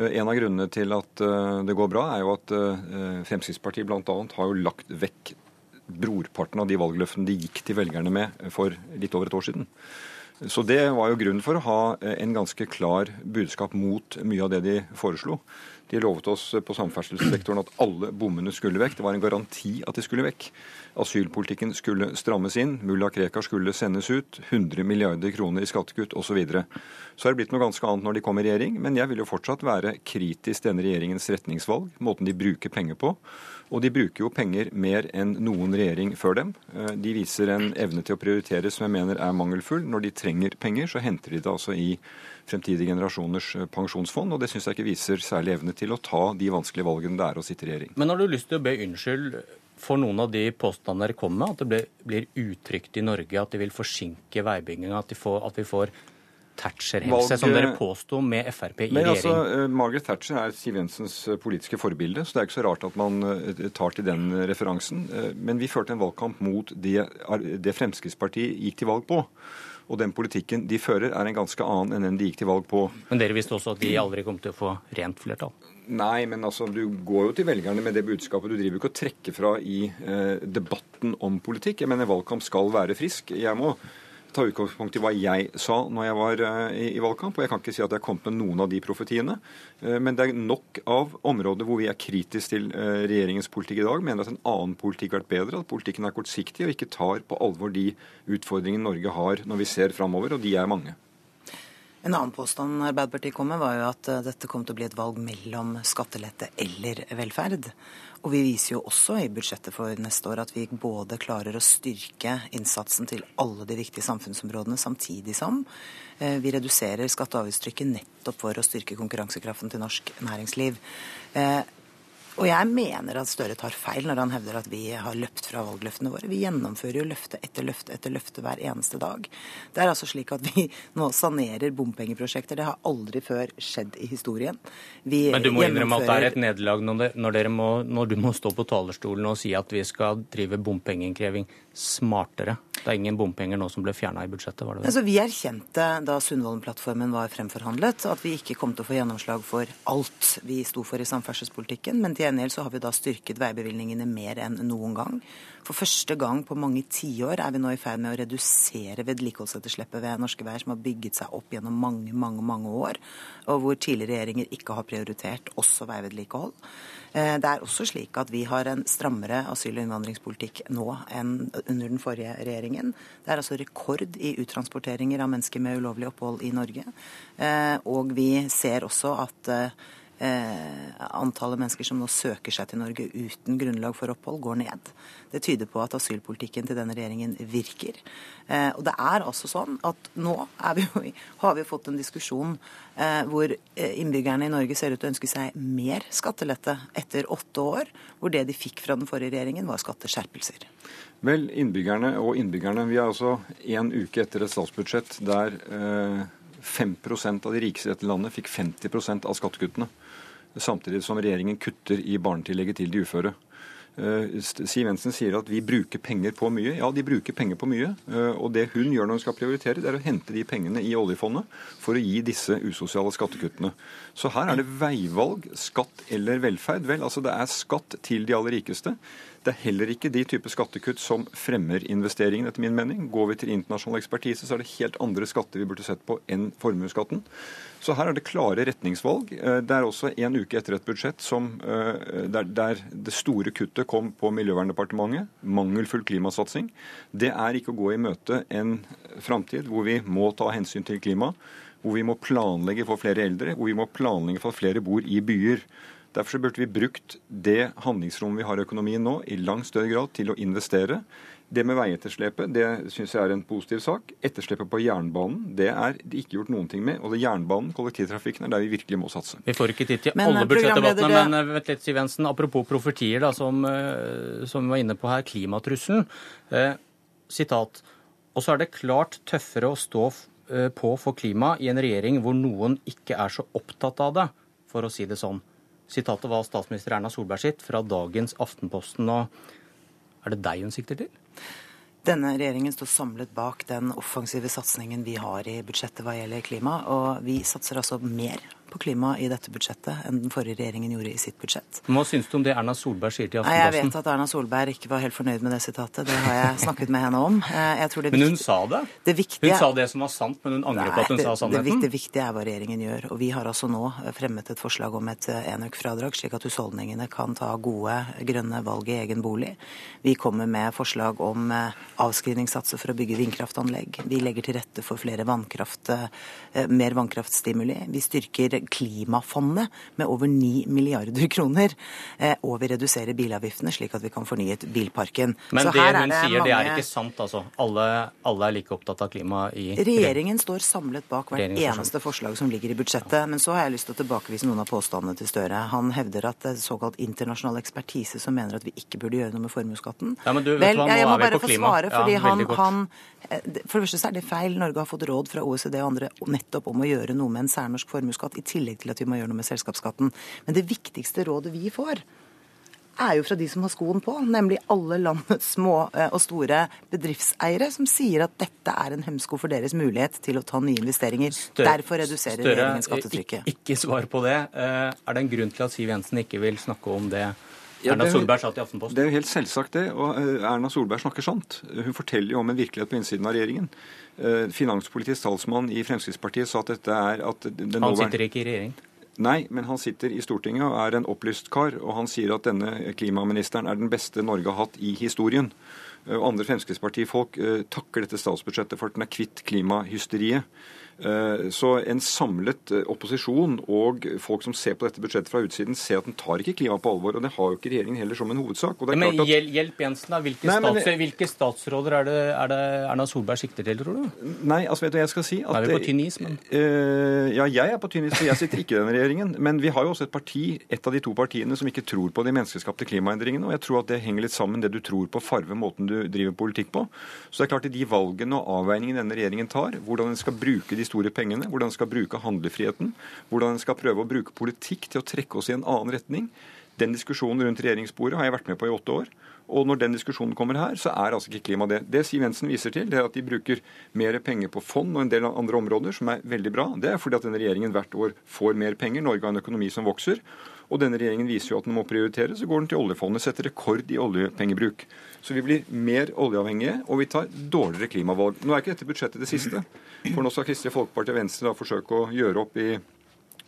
En av grunnene til at det går bra, er jo at Fremskrittspartiet bl.a. har jo lagt vekk brorparten av de valgløftene de gikk til velgerne med for litt over et år siden. Så det var jo grunnen for å ha en ganske klar budskap mot mye av det de foreslo. De lovet oss på samferdselssektoren at alle bommene skulle vekk. Det var en garanti at de skulle vekk. Asylpolitikken skulle strammes inn. Mulla Krekar skulle sendes ut. 100 milliarder kroner i skattekutt osv. Så, videre. så er det blitt noe ganske annet når de kom i regjering, men jeg vil jo fortsatt være kritisk til denne regjeringens retningsvalg, måten de bruker penger på. Og de bruker jo penger mer enn noen regjering før dem. De viser en evne til å prioritere som jeg mener er mangelfull. Når de trenger penger, så henter de det altså i fremtidige generasjoners pensjonsfond, og det syns jeg ikke viser særlig evne til å ta de vanskelige valgene det er å sitte i regjering. Men har du lyst til å be unnskyld for noen av de påstandene dere kommer med, at det blir utrygt i Norge, at de vil forsinke veibygginga, at, at, vi får Thatcher-helse, som dere påsto med Frp i Men, regjering? Altså, Margaret Thatcher er Siv Jensens politiske forbilde, så det er ikke så rart at man tar til den referansen. Men vi førte en valgkamp mot det, det Fremskrittspartiet gikk til valg på. Og den politikken de fører, er en ganske annen enn den de gikk til valg på. Men dere visste også at de aldri kom til å få rent flertall? Nei, men altså, du går jo til velgerne med det budskapet. Du driver ikke og trekker fra i eh, debatten om politikk. Jeg mener valgkamp skal være frisk. Jeg må ta utgangspunkt i hva jeg sa når jeg var i, i valgkamp. Og jeg kan ikke si at jeg har kommet med noen av de profetiene. Men det er nok av områder hvor vi er kritiske til regjeringens politikk i dag. Mener at en annen politikk har vært bedre, at politikken er kortsiktig og ikke tar på alvor de utfordringene Norge har når vi ser framover, og de er mange. En annen påstand Arbeiderpartiet kom med, var jo at eh, dette kom til å bli et valg mellom skattelette eller velferd. Og vi viser jo også i budsjettet for neste år at vi både klarer å styrke innsatsen til alle de viktige samfunnsområdene, samtidig som eh, vi reduserer skatte- og avgiftstrykket nettopp for å styrke konkurransekraften til norsk næringsliv. Og jeg mener at Støre tar feil når han hevder at vi har løpt fra valgløftene våre. Vi gjennomfører jo løfte etter løfte etter løfte hver eneste dag. Det er altså slik at vi nå sanerer bompengeprosjekter. Det har aldri før skjedd i historien. Vi Men du må innrømme at det er et nederlag når, når, når, du må stå på talerstolen og si at vi skal drive bompengeinnkreving smartere. Det er ingen bompenger nå som ble fjerna i budsjettet? var det det? Altså, vi erkjente da Sundvolden-plattformen var fremforhandlet, at vi ikke kom til å få gjennomslag for alt vi sto for i samferdselspolitikken. Men til gjengjeld så har vi da styrket veibevilgningene mer enn noen gang. For første gang på mange tiår er vi nå i ferd med å redusere vedlikeholdsetterslepet ved norske veier, som har bygget seg opp gjennom mange, mange, mange år, og hvor tidligere regjeringer ikke har prioritert også veivedlikehold. Eh, det er også slik at vi har en strammere asyl- og innvandringspolitikk nå enn under den forrige regjeringen. Det er altså rekord i uttransporteringer av mennesker med ulovlig opphold i Norge. Eh, og vi ser også at Eh, antallet mennesker som nå søker seg til Norge uten grunnlag for opphold, går ned. Det tyder på at asylpolitikken til denne regjeringen virker. Eh, og det er altså sånn at nå vi jo, har vi fått en diskusjon eh, hvor innbyggerne i Norge ser ut til å ønske seg mer skattelette etter åtte år, hvor det de fikk fra den forrige regjeringen, var skatteskjerpelser. Vel, innbyggerne og innbyggerne. Vi er altså en uke etter et statsbudsjett der 5% av de rikeste i dette landet fikk 50% av skattekuttene samtidig som regjeringen kutter i barnetillegget til de uføre. Eh, Siv Jensen sier at vi bruker penger på mye. Ja, de bruker penger på mye. Eh, og det hun gjør når hun skal prioritere, det er å hente de pengene i oljefondet for å gi disse usosiale skattekuttene. Så her er det veivalg, skatt eller velferd. Vel, altså det er skatt til de aller rikeste. Det er heller ikke de type skattekutt som fremmer investeringen, etter min mening. Går vi til internasjonal ekspertise, så er det helt andre skatter vi burde sett på enn formuesskatten. Så her er det klare retningsvalg. Eh, det er også en uke etter et budsjett som, eh, der, der, det store kuttet kom på Miljøverndepartementet. Mangelfull klimasatsing. Det er ikke å gå i møte en framtid hvor vi må ta hensyn til klima. Hvor vi må planlegge for flere eldre, hvor vi må planlegge for at flere bor i byer. Derfor så burde vi brukt det handlingsrommet vi har i økonomien nå, i langt større grad til å investere. Det med veietterslepet det syns jeg er en positiv sak. Etterslepet på jernbanen det er det ikke gjort noen ting med. Og det jernbanen, kollektivtrafikken, er der vi virkelig må satse. Vi får ikke tid til men, alle eh, budsjettdebattene, men eh, vet litt, Siv Jensen, apropos profetier, da, som, eh, som, vi var inne på her, klimatrusselen. Eh, sitat. Og så er det klart tøffere å stå på for klima i en regjering hvor noen ikke er så opptatt av det, for å si det sånn. Sitatet var statsminister Erna Solberg sitt fra dagens Aftenposten. og Er det deg hun sikter til? Denne regjeringen står samlet bak den offensive satsingen vi har i budsjettet hva gjelder klima. Og vi satser altså mer på klima i dette budsjettet enn den forrige regjeringen gjorde i sitt budsjett. Hva syns du om det Erna Solberg sier til Aftenposten? Jeg vet at Erna Solberg ikke var helt fornøyd med det sitatet. Det har jeg snakket med henne om. men hun sa det? det viktige... Hun sa det som var sant, men hun angrer på at hun det, sa sannheten? Det, viktige er hva regjeringen gjør. Og vi har altså nå fremmet et forslag om et enøkfradrag, slik at husholdningene kan ta gode grønne valg i egen bolig. Vi kommer med forslag om eh, avskrivningssatser for å bygge vindkraftanlegg. Vi legger til rette for flere vannkraft, eh, mer vannkraftstimuli. Vi styrker klimafondet med over 9 milliarder kroner. Eh, og vi reduserer bilavgiftene slik at vi kan fornyet bilparken. Men Så det hun det sier, mange... det er ikke sant, altså? Alle, alle, er like opptatt av klima i Regjeringen står samlet bak hvert eneste forslag som ligger i budsjettet. Men så har jeg lyst til å tilbakevise noen av påstandene til Støre. Han hevder at det er såkalt internasjonal ekspertise som mener at vi ikke burde gjøre noe med formuesskatten. Ja, men du, vet Vel, hva, nå jeg må er vi bare få svare, fordi ja, han, han, eh, For det første så er det feil. Norge har fått råd fra OECD og andre nettopp om å gjøre noe med en særnorsk formuesskatt, i tillegg til at vi må gjøre noe med selskapsskatten. Men det viktigste rådet vi får, er jo fra de som har skoen på, nemlig alle landets små eh, og store bedriftseiere, som sier at dette er en hemsko for deres mulighet til å ta nye investeringer. Større, Derfor reduserer større, regjeringen skattetrykket. Ikke, ikke svar på det. Eh, er det en grunn til at Siv Jensen ikke vil snakke om det? Ja, Erna Solberg satt i Aftenposten. Det er jo helt selvsagt det. Og eh, Erna Solberg snakker sant. Hun forteller jo om en virkelighet på innsiden av regjeringen. Finanspolitisk talsmann i Fremskrittspartiet sa at dette er at Han sitter ikke i regjering? Nei, men han sitter i Stortinget og er en opplyst kar. Og han sier at denne klimaministeren er den beste Norge har hatt i historien. Og andre Fremskrittspartifolk takker dette statsbudsjettet for at den er kvitt klimahysteriet. Eh, så en samlet eh, opposisjon og folk som ser på dette budsjettet fra utsiden, ser at den tar ikke klima på alvor. Og det har jo ikke regjeringen heller som en hovedsak. Men at... Hjelp Jensen, da. Hvilke, Nei, men... statsråder, Hvilke statsråder er det, er det, Erna Solberg sikter til, tror du? Nei, altså vet du hva jeg skal si? At... Er vi på tynn is, men uh, Ja, jeg er på tynn is, for jeg sitter ikke i den regjeringen. Men vi har jo også et parti, et av de to partiene, som ikke tror på de menneskeskapte klimaendringene. Og jeg tror at det henger litt sammen det du tror på, farve måten du driver politikk på. Så det er klart, i de valgene og avveiningene denne regjeringen tar, hvordan den skal bruke de store pengene, hvordan en skal bruke handlefriheten, hvordan en skal prøve å bruke politikk til å trekke oss i en annen retning. Den diskusjonen rundt regjeringsbordet har jeg vært med på i åtte år. Og når den diskusjonen kommer her, så er altså ikke klima det. Det Siv Jensen viser til, det er at de bruker mer penger på fond og en del andre områder, som er veldig bra. Det er fordi at denne regjeringen hvert år får mer penger. Norge har en økonomi som vokser. Og denne regjeringen viser jo at den må prioritere, så går den til oljefondet. Setter rekord i oljepengebruk. Så vi blir mer oljeavhengige, og vi tar dårligere klimavalg. Nå er ikke dette budsjettet det siste. For nå skal Kristelig Folkeparti og Venstre da forsøke å gjøre opp i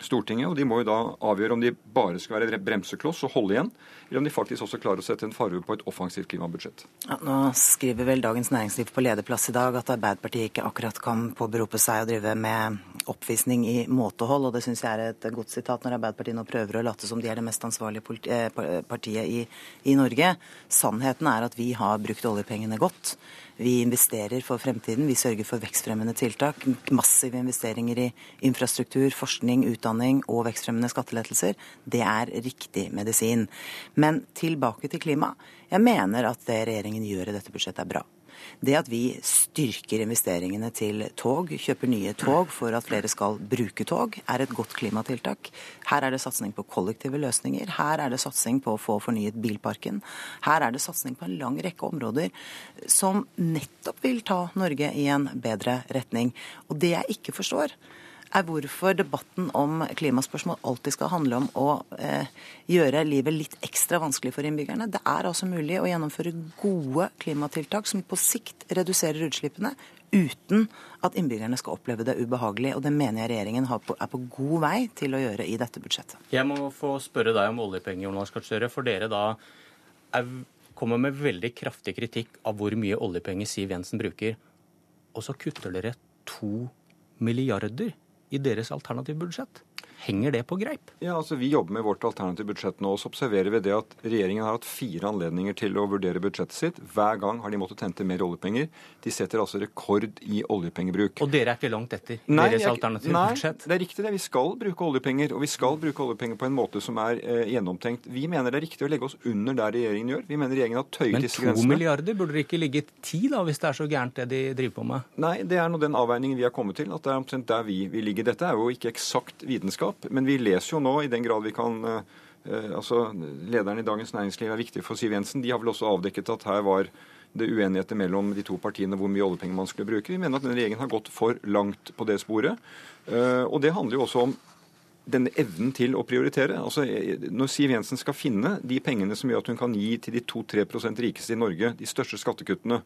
Stortinget, og de må jo da avgjøre om de bare skal være bremsekloss og holde igjen, eller om de faktisk også klarer å sette en farve på et offensivt klimabudsjett. Ja, nå skriver vel Dagens Næringsliv på lederplass i dag at Arbeiderpartiet ikke akkurat kan påberope seg å drive med oppvisning i måtehold, og det syns jeg er et godt sitat når Arbeiderpartiet nå prøver å late som de er det mest ansvarlige eh, partiet i, i Norge. Sannheten er at vi har brukt oljepengene godt. Vi investerer for fremtiden. Vi sørger for vekstfremmende tiltak. Massive investeringer i infrastruktur, forskning, utdanning og vekstfremmende skattelettelser. Det er riktig medisin. Men tilbake til klima. Jeg mener at det regjeringen gjør i dette budsjettet er bra. Det at vi styrker investeringene til tog, kjøper nye tog for at flere skal bruke tog, er et godt klimatiltak. Her er det satsing på kollektive løsninger. Her er det satsing på å få fornyet bilparken. Her er det satsing på en lang rekke områder som nettopp vil ta Norge i en bedre retning. Og det jeg ikke forstår, er hvorfor debatten om klimaspørsmål alltid skal handle om å eh, gjøre livet litt ekstra vanskelig for innbyggerne. Det er altså mulig å gjennomføre gode klimatiltak som på sikt reduserer utslippene, uten at innbyggerne skal oppleve det ubehagelig. Og det mener jeg regjeringen er på god vei til å gjøre i dette budsjettet. Jeg må få spørre deg om oljepenger, Jonas Gahr. For dere da er, kommer med veldig kraftig kritikk av hvor mye oljepenger Siv Jensen bruker. Og så kutter dere to milliarder i deres alternative budsjett. Henger det på greip? Ja, altså Vi jobber med vårt alternative budsjett nå. og Så observerer vi det at regjeringen har hatt fire anledninger til å vurdere budsjettet sitt. Hver gang har de måttet hente mer oljepenger. De setter altså rekord i oljepengebruk. Og dere er ikke langt etter nei, deres alternative nei, budsjett? Nei, det er riktig det. Vi skal bruke oljepenger. Og vi skal bruke oljepenger på en måte som er eh, gjennomtenkt. Vi mener det er riktig å legge oss under der regjeringen gjør. Vi mener regjeringen har tøyet disse grensene. Men to milliarder, burde det ikke ligge ti da, hvis det er så gærent det de driver på med? Nei, det er nå den avveiningen vi har kommet til. At det er omtrent der vi, vil ligge. Dette er jo ikke eksakt vitenskap, men vi leser jo nå, i den grad vi kan eh, eh, altså Lederen i Dagens Næringsliv er viktig for Siv Jensen. De har vel også avdekket at her var det uenigheter mellom de to partiene hvor mye oljepenger man skulle bruke. Vi mener at denne regjeringen har gått for langt på det sporet. Eh, og det handler jo også om denne evnen til å prioritere. Altså, Når Siv Jensen skal finne de pengene som gjør at hun kan gi til de 2-3% rikeste i Norge de største skattekuttene,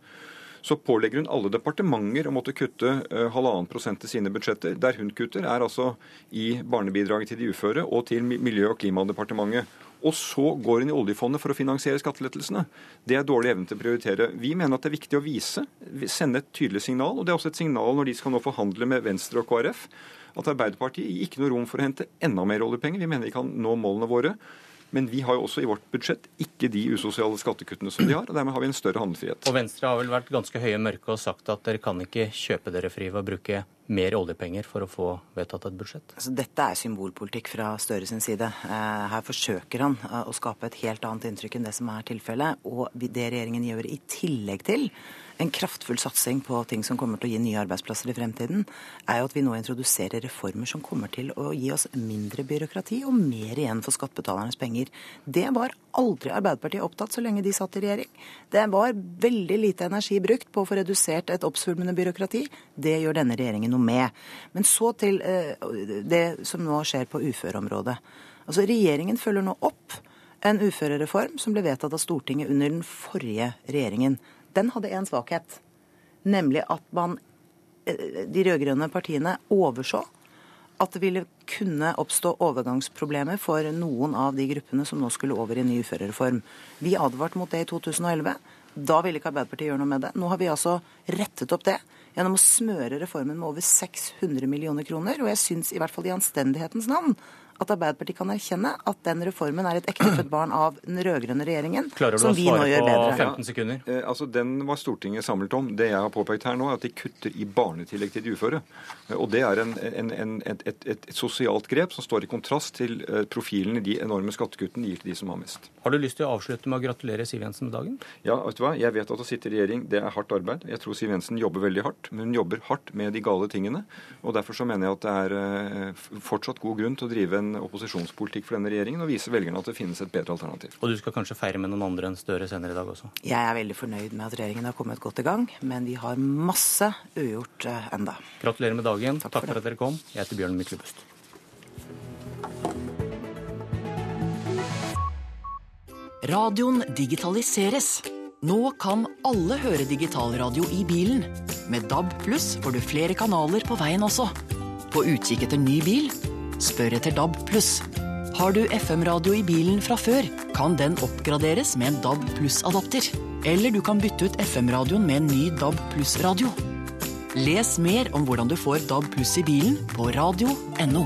så pålegger hun alle departementer å måtte kutte uh, halvannen prosent til sine budsjetter. Der hun kutter, er altså i barnebidraget til de uføre og til Miljø- og klimadepartementet. Og så går hun i oljefondet for å finansiere skattelettelsene. Det er dårlig evne til å prioritere. Vi mener at det er viktig å vise, sende et tydelig signal. Og det er også et signal når de skal nå forhandle med Venstre og KrF, at Arbeiderpartiet gir ikke noe rom for å hente enda mer oljepenger. Vi mener vi kan nå målene våre. Men vi har jo også i vårt budsjett ikke de usosiale skattekuttene som de har. og Dermed har vi en større handlefrihet. Og Venstre har vel vært ganske høye mørke og sagt at dere kan ikke kjøpe dere fri ved å bruke mer oljepenger for å få vedtatt et budsjett? Altså, dette er symbolpolitikk fra Støre sin side. Eh, her forsøker han eh, å skape et helt annet inntrykk enn det som er tilfellet. Og det regjeringen gjør i tillegg til en kraftfull satsing på ting som kommer til å gi nye arbeidsplasser i fremtiden, er jo at vi nå introduserer reformer som kommer til å gi oss mindre byråkrati og mer igjen for skattebetalernes penger. Det var aldri Arbeiderpartiet opptatt så lenge de satt i regjering. Det var veldig lite energi brukt på å få redusert et oppsvulmende byråkrati. Det gjør denne regjeringen noe med. Men så til eh, det som nå skjer på uføreområdet. Altså, Regjeringen følger nå opp en uførereform som ble vedtatt av Stortinget under den forrige regjeringen den hadde en svakhet. Nemlig at man, eh, de rød-grønne partiene overså at det ville kunne oppstå overgangsproblemer for noen av de gruppene som nå skulle over i ny uførereform. Vi advarte mot det i 2011. Da ville ikke Arbeiderpartiet gjøre noe med det. Nå har vi altså rettet opp det gjennom å smøre reformen med over 600 millioner kroner. Og jeg syns i hvert fall i anstendighetens navn at Arbeiderpartiet kan erkjenne at den reformen er et ektefødt barn av den rød-grønne regjeringen, Klarer du som å vi nå svare gjør på bedre. 15 sekunder? Ja, altså, Den var Stortinget samlet om. Det jeg har påpekt her nå, er at de kutter i barnetillegg til de uføre. Eh, Og det er en, en, en, et, et, et, et sosialt grep som står i kontrast til eh, profilen i de enorme skattekuttene de gir til de som har mest. Har du lyst til å avslutte med å gratulere Siv Jensen med dagen? Ja, vet du hva? Jeg vet at å sitte i regjering det er hardt arbeid. Jeg tror Siv Jensen jobber veldig hardt, men hun jobber hardt med de gale tingene. og Derfor så mener jeg at det er eh, fortsatt god grunn til å drive en opposisjonspolitikk for denne regjeringen og vise velgerne at det finnes et bedre alternativ. Og du skal kanskje feire med noen andre enn Støre senere i dag også? Jeg er veldig fornøyd med at regjeringen har kommet godt i gang, men vi har masse ugjort eh, enda. Gratulerer med dagen. Takk, for, at dere kom. Jeg heter Bjørn Myklebust. Radioen digitaliseres. Nå kan alle høre digitalradio i bilen. Med DAB pluss får du flere kanaler på veien også. På utkikk etter ny bil? Spør etter DAB. Har du FM-radio i bilen fra før, kan den oppgraderes med en DAB pluss-adapter. Eller du kan bytte ut FM-radioen med en ny DAB pluss-radio. Les mer om hvordan du får DAB pluss i bilen på radio.no.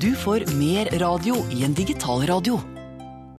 Du får mer radio i en digital radio.